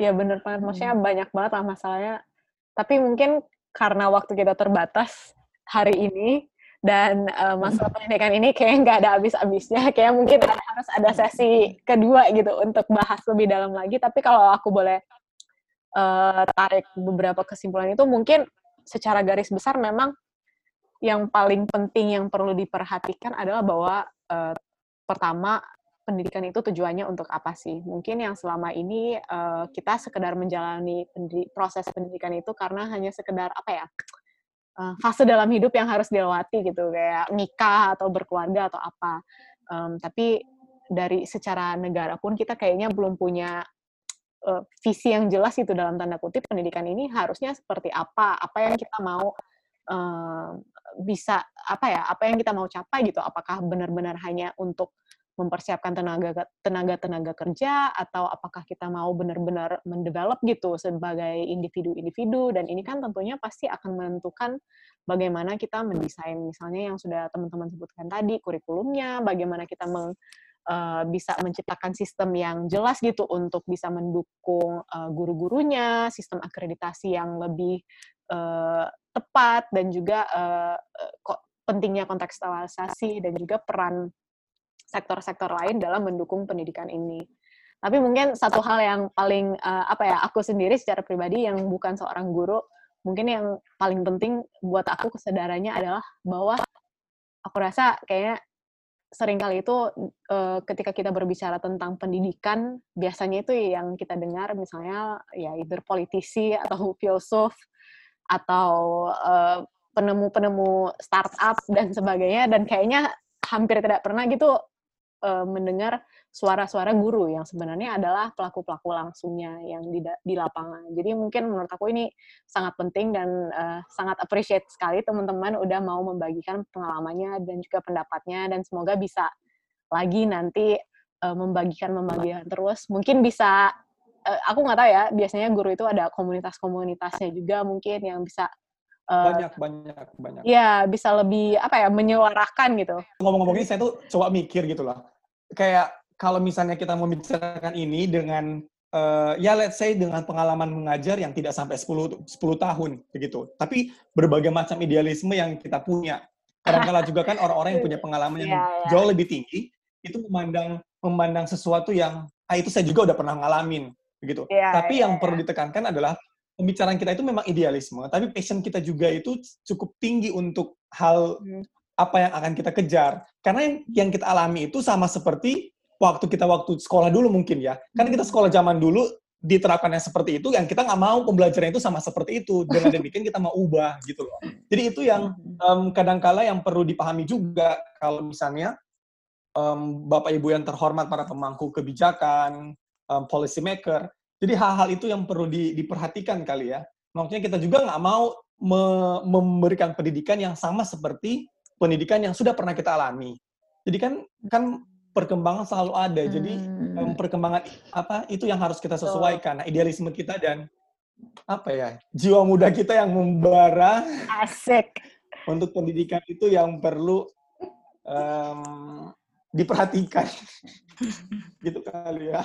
ya bener banget. Maksudnya hmm. banyak banget lah masalahnya. Tapi mungkin karena waktu kita terbatas hari ini dan uh, masalah pendidikan ini kayak nggak ada habis-habisnya. Kayak mungkin harus ada sesi kedua gitu untuk bahas lebih dalam lagi. Tapi kalau aku boleh uh, tarik beberapa kesimpulan itu mungkin secara garis besar memang yang paling penting yang perlu diperhatikan adalah bahwa uh, pertama pendidikan itu tujuannya untuk apa sih? Mungkin yang selama ini uh, kita sekedar menjalani pendi proses pendidikan itu karena hanya sekedar apa ya? Fase dalam hidup yang harus dilewati gitu kayak nikah atau berkeluarga atau apa. Um, tapi dari secara negara pun kita kayaknya belum punya uh, visi yang jelas itu dalam tanda kutip pendidikan ini harusnya seperti apa, apa yang kita mau uh, bisa apa ya, apa yang kita mau capai gitu. Apakah benar-benar hanya untuk mempersiapkan tenaga tenaga tenaga kerja atau apakah kita mau benar-benar mendevelop gitu sebagai individu-individu dan ini kan tentunya pasti akan menentukan bagaimana kita mendesain misalnya yang sudah teman-teman sebutkan tadi kurikulumnya bagaimana kita meng, uh, bisa menciptakan sistem yang jelas gitu untuk bisa mendukung uh, guru-gurunya, sistem akreditasi yang lebih uh, tepat dan juga uh, pentingnya kontekstualisasi dan juga peran sektor-sektor lain dalam mendukung pendidikan ini. Tapi mungkin satu hal yang paling uh, apa ya aku sendiri secara pribadi yang bukan seorang guru, mungkin yang paling penting buat aku kesadarannya adalah bahwa aku rasa kayaknya sering kali itu uh, ketika kita berbicara tentang pendidikan biasanya itu yang kita dengar misalnya ya either politisi atau filsuf atau uh, penemu-penemu startup dan sebagainya dan kayaknya hampir tidak pernah gitu uh, mendengar suara-suara guru yang sebenarnya adalah pelaku-pelaku langsungnya yang di, di lapangan. Jadi mungkin menurut aku ini sangat penting dan uh, sangat appreciate sekali teman-teman udah mau membagikan pengalamannya dan juga pendapatnya dan semoga bisa lagi nanti uh, membagikan membagikan terus. Mungkin bisa uh, aku nggak tahu ya, biasanya guru itu ada komunitas-komunitasnya juga mungkin yang bisa banyak banyak banyak. Iya, bisa lebih apa ya menyuarakan gitu. Ngomong-ngomong ini saya tuh coba mikir gitu lah. Kayak kalau misalnya kita membicarakan ini dengan uh, ya let's say dengan pengalaman mengajar yang tidak sampai 10 10 tahun begitu. Tapi berbagai macam idealisme yang kita punya. Kadang-kala juga kan orang-orang yang punya pengalaman yang yeah, yeah. jauh lebih tinggi itu memandang memandang sesuatu yang ah itu saya juga udah pernah ngalamin begitu. Yeah, Tapi yeah, yang yeah. perlu ditekankan adalah pembicaraan kita itu memang idealisme, tapi passion kita juga itu cukup tinggi untuk hal hmm. Apa yang akan kita kejar. Karena yang, yang kita alami itu sama seperti waktu kita waktu sekolah dulu mungkin ya. Karena kita sekolah zaman dulu diterapkannya seperti itu, yang kita nggak mau pembelajaran itu sama seperti itu. Dengan demikian kita mau ubah gitu loh. Jadi itu yang um, kadangkala yang perlu dipahami juga kalau misalnya um, Bapak Ibu yang terhormat para pemangku kebijakan, um, policy maker, jadi hal-hal itu yang perlu di, diperhatikan kali ya. Maksudnya kita juga nggak mau me memberikan pendidikan yang sama seperti pendidikan yang sudah pernah kita alami. Jadi kan kan perkembangan selalu ada. Hmm. Jadi um, perkembangan apa itu yang harus kita sesuaikan. Nah, idealisme kita dan apa ya jiwa muda kita yang membara asik untuk pendidikan itu yang perlu um, diperhatikan gitu kali ya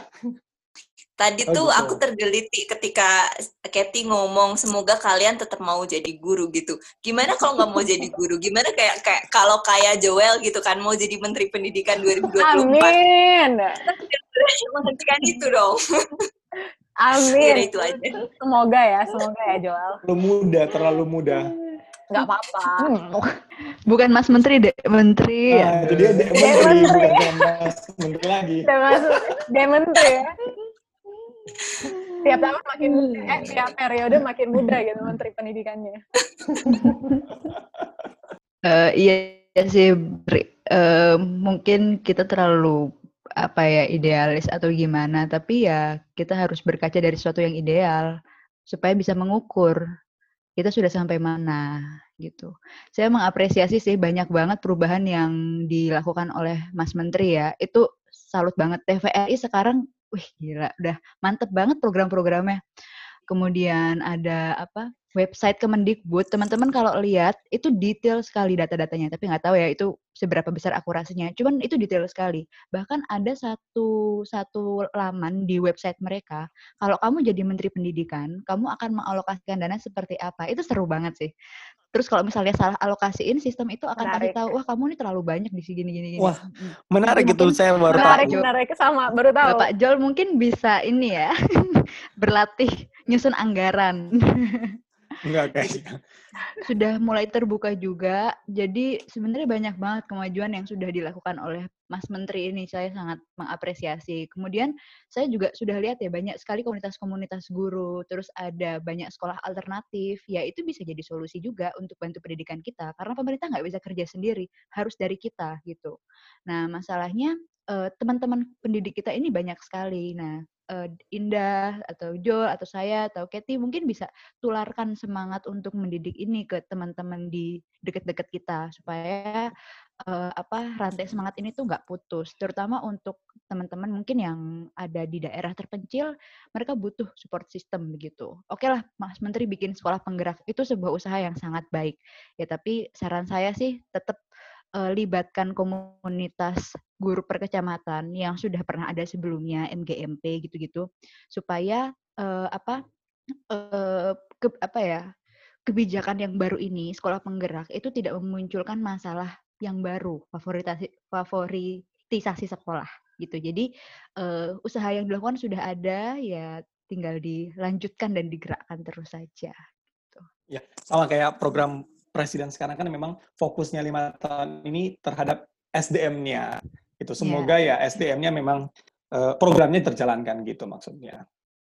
Tadi oh, tuh gitu. aku tergeliti ketika Kathy ngomong semoga kalian tetap mau jadi guru gitu. Gimana kalau nggak mau jadi guru? Gimana kayak kayak kalau kayak Joel gitu kan mau jadi Menteri Pendidikan 2024? Amin. Menghentikan itu dong. Amin. Ya, itu aja. Semoga ya, semoga ya Joel. Terlalu muda, terlalu muda. Gak apa-apa. Bukan Mas Menteri, deh. Menteri. Ah, jadi dia Menteri, menteri. bukan Mas Menteri lagi. Dia Menteri ya tiap tahun makin muda, eh tiap periode makin muda gitu menteri pendidikannya. uh, iya sih, uh, mungkin kita terlalu apa ya idealis atau gimana, tapi ya kita harus berkaca dari sesuatu yang ideal supaya bisa mengukur kita sudah sampai mana gitu. Saya mengapresiasi sih banyak banget perubahan yang dilakukan oleh Mas Menteri ya. Itu salut banget TVRI sekarang wih gila. Udah mantep banget program-programnya kemudian ada apa website Kemendikbud teman-teman kalau lihat itu detail sekali data-datanya tapi nggak tahu ya itu seberapa besar akurasinya cuman itu detail sekali bahkan ada satu satu laman di website mereka kalau kamu jadi menteri pendidikan kamu akan mengalokasikan dana seperti apa itu seru banget sih Terus kalau misalnya salah alokasiin, sistem itu akan menarik. kasih tahu, wah kamu ini terlalu banyak di sini gini gini. Wah, menarik gitu saya baru menarik, tahu. Menarik, sama baru tahu. Bapak Jol mungkin bisa ini ya, berlatih nyusun anggaran. Enggak kayaknya. Sudah mulai terbuka juga. Jadi sebenarnya banyak banget kemajuan yang sudah dilakukan oleh Mas Menteri ini. Saya sangat mengapresiasi. Kemudian saya juga sudah lihat ya banyak sekali komunitas-komunitas guru, terus ada banyak sekolah alternatif. Ya itu bisa jadi solusi juga untuk bantu pendidikan kita. Karena pemerintah nggak bisa kerja sendiri, harus dari kita gitu. Nah masalahnya eh, teman-teman pendidik kita ini banyak sekali. Nah uh, Indah atau Jo atau saya atau Kathy mungkin bisa tularkan semangat untuk mendidik ini ke teman-teman di dekat-dekat kita supaya uh, apa rantai semangat ini tuh nggak putus. Terutama untuk teman-teman mungkin yang ada di daerah terpencil mereka butuh support system begitu. Oke lah Mas Menteri bikin sekolah penggerak itu sebuah usaha yang sangat baik. Ya tapi saran saya sih tetap uh, libatkan komunitas guru perkecamatan yang sudah pernah ada sebelumnya MGMP gitu-gitu supaya uh, apa uh, ke, apa ya kebijakan yang baru ini sekolah penggerak itu tidak memunculkan masalah yang baru favoritasi favoritisasi sekolah gitu jadi uh, usaha yang dilakukan sudah ada ya tinggal dilanjutkan dan digerakkan terus saja gitu. ya sama kayak program presiden sekarang kan memang fokusnya lima tahun ini terhadap SDM-nya. Itu iya. semoga yeah. ya SDM-nya memang uh, programnya terjalankan gitu maksudnya.